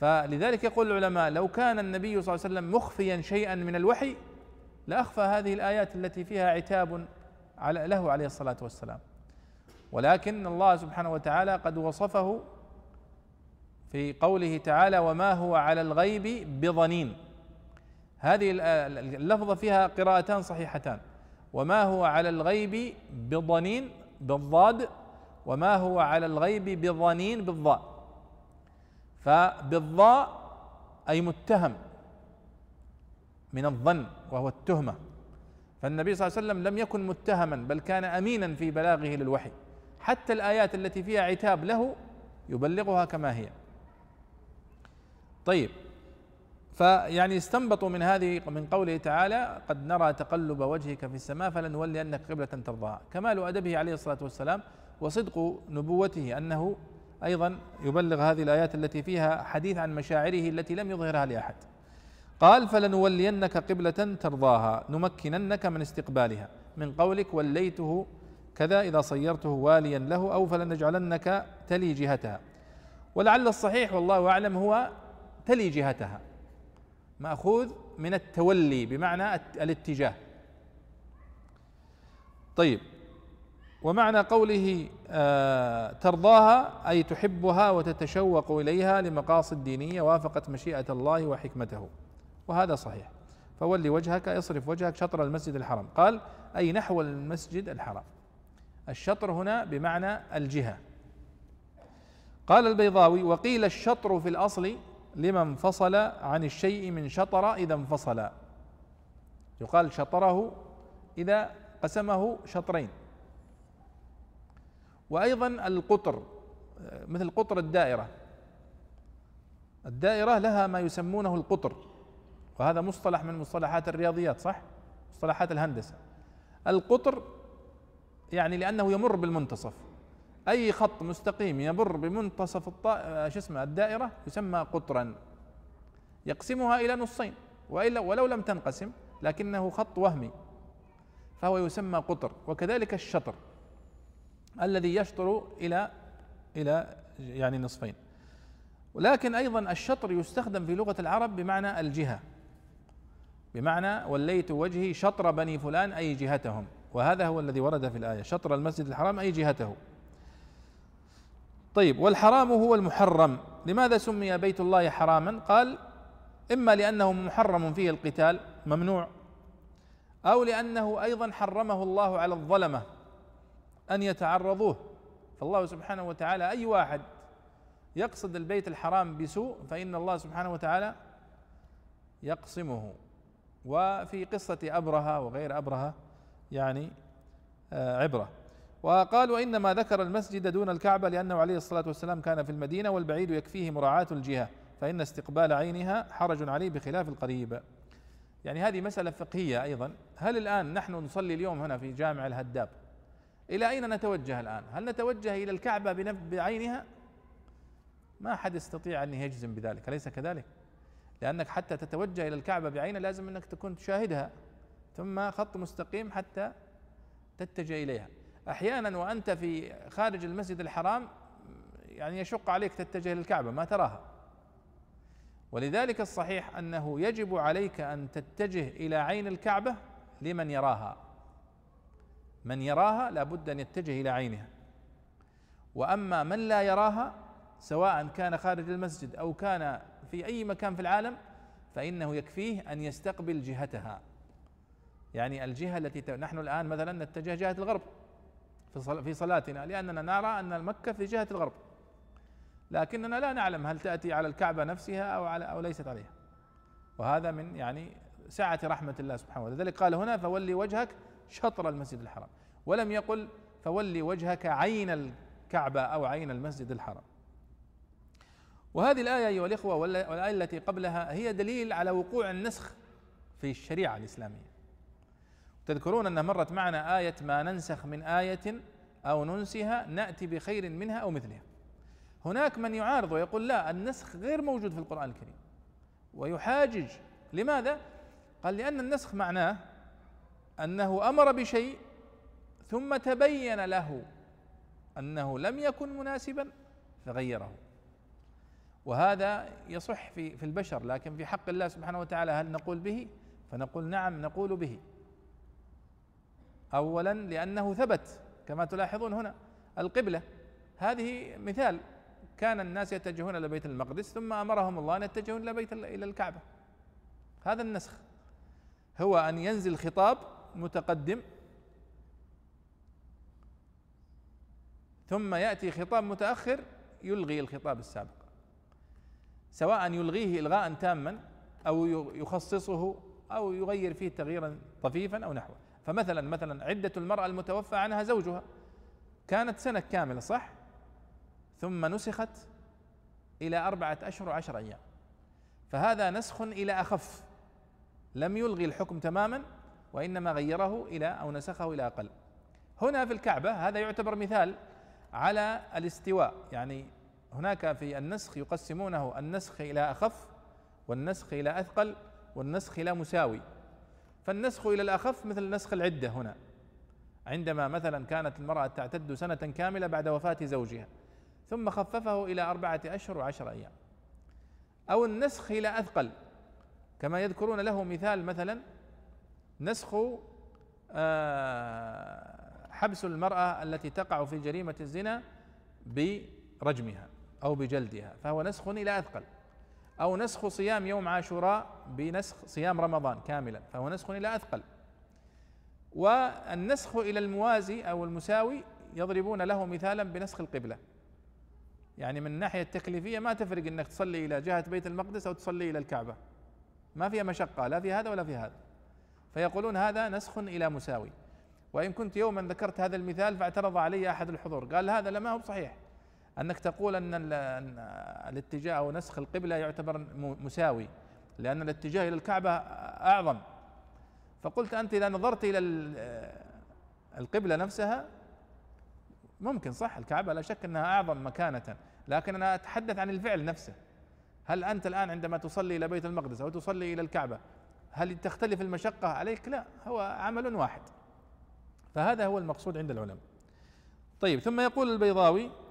فلذلك يقول العلماء لو كان النبي صلى الله عليه وسلم مخفيا شيئا من الوحي لأخفى هذه الآيات التي فيها عتاب له عليه الصلاة والسلام. ولكن الله سبحانه وتعالى قد وصفه في قوله تعالى وما هو على الغيب بضنين هذه اللفظة فيها قراءتان صحيحتان. وما هو على الغيب بضنين بالضاد وما هو على الغيب بضنين بالضاء. فبالضاء أي متهم من الظن وهو التهمة. فالنبي صلى الله عليه وسلم لم يكن متهما بل كان امينا في بلاغه للوحي. حتى الآيات التي فيها عتاب له يبلغها كما هي. طيب فيعني استنبطوا من هذه من قوله تعالى قد نرى تقلب وجهك في السماء فلنولينك قبلة ترضاها. كمال أدبه عليه الصلاة والسلام وصدق نبوته أنه أيضا يبلغ هذه الآيات التي فيها حديث عن مشاعره التي لم يظهرها لأحد. قال فلنولينك قبلة ترضاها نمكننك من استقبالها. من قولك وليته كذا إذا صيرته واليا له أو فلنجعلنك تلي جهتها. ولعل الصحيح والله أعلم هو تلي جهتها. مأخوذ من التولي بمعنى الاتجاه. طيب. ومعنى قوله آه ترضاها أي تحبها وتتشوق إليها لمقاصد دينية وافقت مشيئة الله وحكمته. وهذا صحيح. فولي وجهك اصرف وجهك شطر المسجد الحرام. قال أي نحو المسجد الحرام. الشطر هنا بمعنى الجهة. قال البيضاوي وقيل الشطر في الأصل لما انفصل عن الشيء من شطر إذا انفصل. يقال شطره إذا قسمه شطرين. وأيضا القطر مثل قطر الدائرة. الدائرة لها ما يسمونه القطر. وهذا مصطلح من مصطلحات الرياضيات صح؟ مصطلحات الهندسة. القطر يعني لأنه يمر بالمنتصف. أي خط مستقيم يمر بمنتصف الط... شو اسمه الدائرة يسمى قطرا. يقسمها إلى نصين وإلا ولو لم تنقسم لكنه خط وهمي فهو يسمى قطر وكذلك الشطر الذي يشطر إلى إلى يعني نصفين. ولكن أيضا الشطر يستخدم في لغة العرب بمعنى الجهة بمعنى وليت وجهي شطر بني فلان أي جهتهم. وهذا هو الذي ورد في الآية شطر المسجد الحرام أي جهته. طيب والحرام هو المحرم. لماذا سمي بيت الله حراما؟ قال إما لأنه محرم فيه القتال ممنوع أو لأنه أيضا حرمه الله على الظلمة أن يتعرضوه. فالله سبحانه وتعالى أي واحد يقصد البيت الحرام بسوء فإن الله سبحانه وتعالى يقصمه. وفي قصة أبرهة وغير أبرهة يعني آه، عبرة. وقال وإنما ذكر المسجد دون الكعبة لأنه عليه الصلاة والسلام كان في المدينة والبعيد يكفيه مراعاة الجهة فإن استقبال عينها حرج عليه بخلاف القريب. يعني هذه مسألة فقهية أيضا. هل الآن نحن نصلي اليوم هنا في جامع الهداب؟ إلى أين نتوجه الآن؟ هل نتوجه إلى الكعبة بعينها؟ ما أحد يستطيع أن يجزم بذلك أليس كذلك؟ لأنك حتى تتوجه إلى الكعبة بعينها لازم أنك تكون تشاهدها ثم خط مستقيم حتى تتجه إليها. أحيانا وأنت في خارج المسجد الحرام يعني يشق عليك تتجه للكعبة ما تراها. ولذلك الصحيح أنه يجب عليك أن تتجه إلى عين الكعبة لمن يراها. من يراها لابد أن يتجه إلى عينها. وأما من لا يراها سواء كان خارج المسجد أو كان في أي مكان في العالم فإنه يكفيه أن يستقبل جهتها. يعني الجهة التي نحن الآن مثلا نتجه جهة الغرب. في صلاتنا لأننا نرى أن مكة في جهة الغرب. لكننا لا نعلم هل تأتي على الكعبة نفسها أو على أو ليست عليها. وهذا من يعني سعة رحمة الله سبحانه وتعالى. لذلك قال هنا فولي وجهك شطر المسجد الحرام. ولم يقل فولي وجهك عين الكعبة أو عين المسجد الحرام. وهذه الآية أيها الإخوة والآية التي قبلها هي دليل على وقوع النسخ في الشريعة الإسلامية. تذكرون أن مرت معنا آية ما ننسخ من آية أو ننسها نأتي بخير منها أو مثلها. هناك من يعارض ويقول لا النسخ غير موجود في القرآن الكريم. ويحاجج. لماذا؟ قال لأن النسخ معناه أنه أمر بشيء ثم تبين له أنه لم يكن مناسبا فغيره. وهذا يصح في في البشر لكن في حق الله سبحانه وتعالى هل نقول به؟ فنقول نعم نقول به. اولا لأنه ثبت كما تلاحظون هنا القبلة. هذه مثال كان الناس يتجهون إلى بيت المقدس ثم أمرهم الله أن يتجهون إلى بيت إلى الكعبة. هذا النسخ. هو أن ينزل خطاب متقدم ثم يأتي خطاب متأخر يلغي الخطاب السابق. سواء يلغيه الغاء تاما أو يخصصه أو يغير فيه تغييرا طفيفا أو نحوه. فمثلا مثلا عدة المرأة المتوفى عنها زوجها كانت سنة كاملة صح؟ ثم نسخت إلى أربعة أشهر وعشر أيام. فهذا نسخ إلى أخف. لم يلغي الحكم تماما وإنما غيره إلى أو نسخه إلى أقل. هنا في الكعبة هذا يعتبر مثال على الاستواء. يعني هناك في النسخ يقسمونه النسخ إلى أخف والنسخ إلى أثقل والنسخ إلى مساوي. فالنسخ إلى الأخف مثل نسخ العدة هنا. عندما مثلا كانت المرأة تعتد سنة كاملة بعد وفاة زوجها ثم خففه إلى أربعة أشهر وعشر أيام. أو النسخ إلى أثقل كما يذكرون له مثال مثلا نسخ آه، حبس المرأة التي تقع في جريمة الزنا برجمها أو بجلدها فهو نسخ إلى أثقل. أو نسخ صيام يوم عاشوراء بنسخ صيام رمضان كاملا فهو نسخ إلى أثقل. والنسخ إلى الموازي أو المساوي يضربون له مثالا بنسخ القبلة. يعني من الناحية التكليفية ما تفرق إنك تصلي إلى جهة بيت المقدس أو تصلي إلى الكعبة. ما فيها مشقة لا في هذا ولا في هذا. فيقولون هذا نسخ إلى مساوي. وإن كنت يوما ذكرت هذا المثال فاعترض علي أحد الحضور. قال هذا لما هو صحيح أنك تقول أن الاتجاه أو نسخ القبلة يعتبر مساوي لأن الاتجاه إلى الكعبة أعظم. فقلت أنت إذا نظرت إلى القبلة نفسها ممكن صح الكعبة لا شك أنها أعظم مكانة لكن أنا أتحدث عن الفعل نفسه. هل أنت الآن عندما تصلي إلى بيت المقدس أو تصلي إلى الكعبة هل تختلف المشقة عليك؟ لا هو عمل واحد. فهذا هو المقصود عند العلماء. طيب ثم يقول البيضاوي آه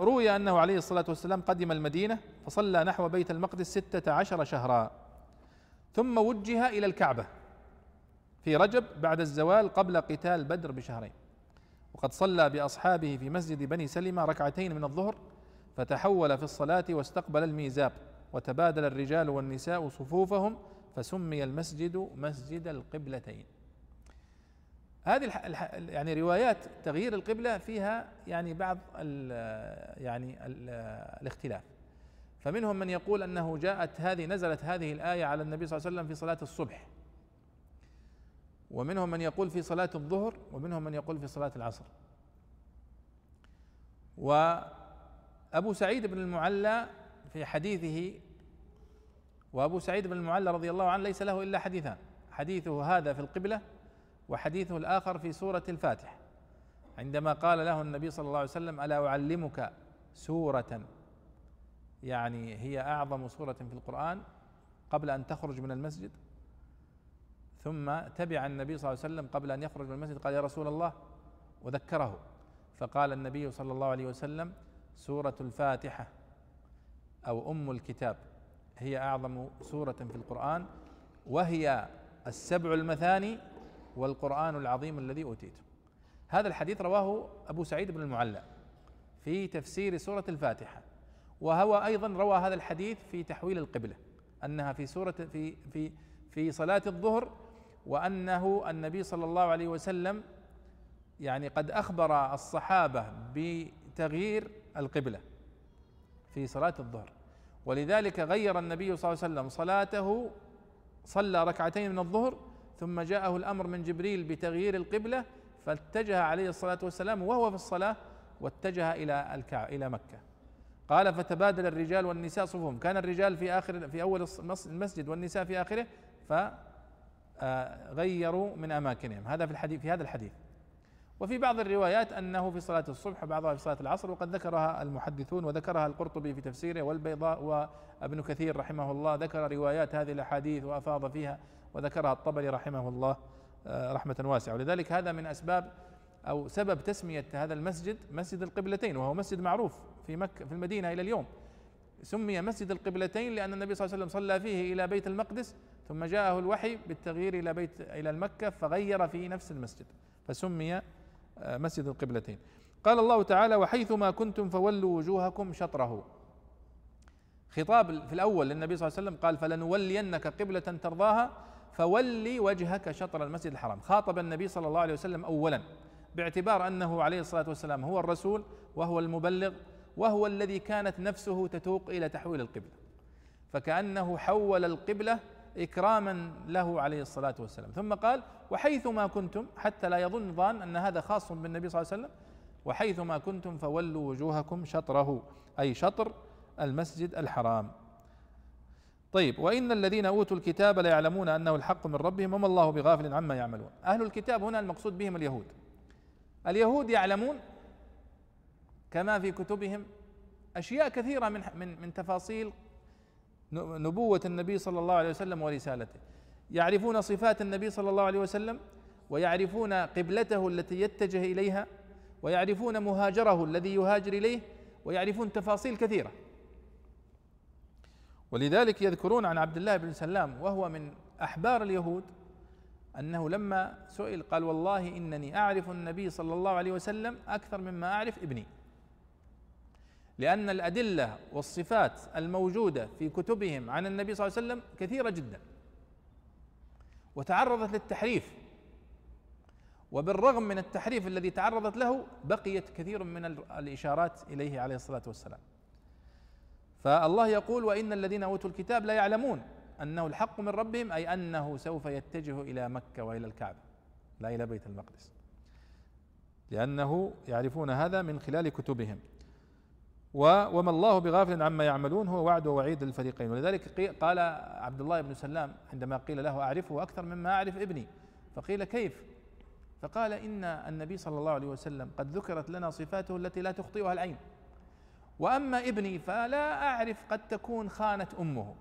روي أنه عليه الصلاة والسلام قدم المدينة فصلى نحو بيت المقدس ستة عشر شهرا. ثم وجه إلى الكعبة في رجب بعد الزوال قبل قتال بدر بشهرين. وقد صلى بأصحابه في مسجد بني سلمة ركعتين من الظهر فتحول في الصلاة واستقبل الميزاب وتبادل الرجال والنساء صفوفهم فسمي المسجد مسجد القبلتين. هذه يعني روايات تغيير القبلة فيها يعني بعض ال يعني ال الاختلاف. فمنهم من يقول أنه جاءت هذه نزلت هذه الآية على النبي صلى الله عليه وسلم في صلاة الصبح. ومنهم من يقول في صلاة الظهر ومنهم من يقول في صلاة العصر. وأبو سعيد بن المعلى في حديثه وأبو سعيد بن المعلى رضي الله عنه ليس له إلا حديثان. حديثه هذا في القبلة وحديثه الآخر في سورة الفاتحة عندما قال له النبي صلى الله عليه وسلم ألا أعلمك سورة؟ يعني هي أعظم سورة في القرآن قبل أن تخرج من المسجد. ثم تبع النبي صلى الله عليه وسلم قبل أن يخرج من المسجد قال يا رسول الله. وذكره. فقال النبي صلى الله عليه وسلم سورة الفاتحة أو أم الكتاب. هي أعظم سورة في القرآن وهي السبع المثاني والقرآن العظيم الذي أوتيته. هذا الحديث رواه أبو سعيد بن المعلى في تفسير سورة الفاتحة وهو أيضا روى هذا الحديث في تحويل القبلة أنها في سورة في في في صلاة الظهر وأنه النبي صلى الله عليه وسلم يعني قد أخبر الصحابة بتغيير القبلة في صلاة الظهر. ولذلك غير النبي صلى الله عليه وسلم صلاته صلى ركعتين من الظهر ثم جاءه الأمر من جبريل بتغيير القبلة فاتجه عليه الصلاة والسلام وهو في الصلاة واتجه إلى الكعبه إلى مكة. قال فتبادل الرجال والنساء صفوفهم. كان الرجال في آخر في أول المسجد والنساء في آخره فغيروا من أماكنهم. هذا في الحديث في هذا الحديث. وفي بعض الروايات أنه في صلاة الصبح وبعضها في صلاة العصر وقد ذكرها المحدثون وذكرها القرطبي في تفسيره والبيضاء وابن كثير رحمه الله ذكر روايات هذه الأحاديث وأفاض فيها. وذكرها الطبري رحمه الله آه، رحمة واسعة. ولذلك هذا من أسباب أو سبب تسمية هذا المسجد مسجد القبلتين وهو مسجد معروف في مكة في المدينة إلى اليوم. سمي مسجد القبلتين لأن النبي صلى الله عليه وسلم صلى فيه إلى بيت المقدس ثم جاءه الوحي بالتغيير إلى بيت إلى المكه فغير في نفس المسجد فسمي آه، مسجد القبلتين. قال الله تعالى وحيثما كنتم فولوا وجوهكم شطره. خطاب في الأول للنبي صلى الله عليه وسلم قال فلنولينك قبلة ترضاها فولي وجهك شطر المسجد الحرام. خاطب النبي صلى الله عليه وسلم اولا باعتبار أنه عليه الصلاة والسلام هو الرسول وهو المبلغ وهو الذي كانت نفسه تتوق إلى تحويل القبلة. فكأنه حول القبلة إكراما له عليه الصلاة والسلام. ثم قال وحيثما كنتم حتى لا يظن ظان أن هذا خاص بالنبي صلى الله عليه وسلم. وحيثما كنتم فولوا وجوهكم شطره أي شطر المسجد الحرام. طيب وإن الذين أوتوا الكتاب ليعلمون أنه الحق من ربهم وما الله بغافل عما يعملون. أهل الكتاب هنا المقصود بهم اليهود. اليهود يعلمون كما في كتبهم أشياء كثيرة من من من تفاصيل نبوة النبي صلى الله عليه وسلم ورسالته. يعرفون صفات النبي صلى الله عليه وسلم ويعرفون قبلته التي يتجه إليها ويعرفون مهاجره الذي يهاجر إليه ويعرفون تفاصيل كثيرة. ولذلك يذكرون عن عبد الله بن سلام وهو من أحبار اليهود أنه لما سئل قال والله إنني أعرف النبي صلى الله عليه وسلم أكثر مما أعرف ابني. لأن الأدلة والصفات الموجودة في كتبهم عن النبي صلى الله عليه وسلم كثيرة جدا. وتعرضت للتحريف. وبالرغم من التحريف الذي تعرضت له بقيت كثير من الإشارات إليه عليه الصلاة والسلام. فالله يقول وإن الذين أوتوا الكتاب لا يعلمون أنه الحق من ربهم أي أنه سوف يتجه إلى مكة وإلى الكعبة لا إلى بيت المقدس. لأنه يعرفون هذا من خلال كتبهم. وما الله بغافل عما يعملون هو وعد ووعيد للفريقين. ولذلك قال عبد الله بن سلام عندما قيل له أعرفه أكثر مما أعرف ابني فقيل كيف؟ فقال إن النبي صلى الله عليه وسلم قد ذكرت لنا صفاته التي لا تخطئها العين. وأما ابني فلا أعرف قد تكون خانت أمه.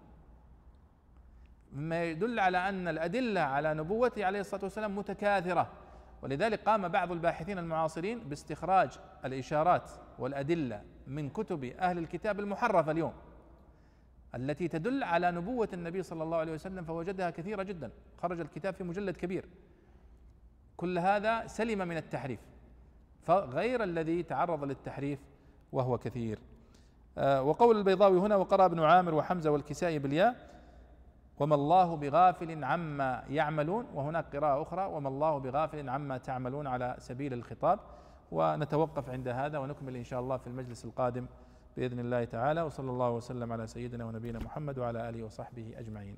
مما يدل على أن الأدلة على نبوته عليه الصلاة والسلام متكاثرة ولذلك قام بعض الباحثين المعاصرين باستخراج الإشارات والأدلة من كتب أهل الكتاب المحرفه اليوم التي تدل على نبوة النبي صلى الله عليه وسلم فوجدها كثيرة جدا خرج الكتاب في مجلد كبير. كل هذا سلم من التحريف فغير الذي تعرض للتحريف وهو كثير. آه، وقول البيضاوي هنا وقرأ ابن عامر وحمزة والكسائي بالياء وما الله بغافل عما يعملون وهناك قراءة أخرى وما الله بغافل عما تعملون على سبيل الخطاب ونتوقف عند هذا ونكمل إن شاء الله في المجلس القادم بإذن الله تعالى وصلى الله وسلم على سيدنا ونبينا محمد وعلى آله وصحبه أجمعين.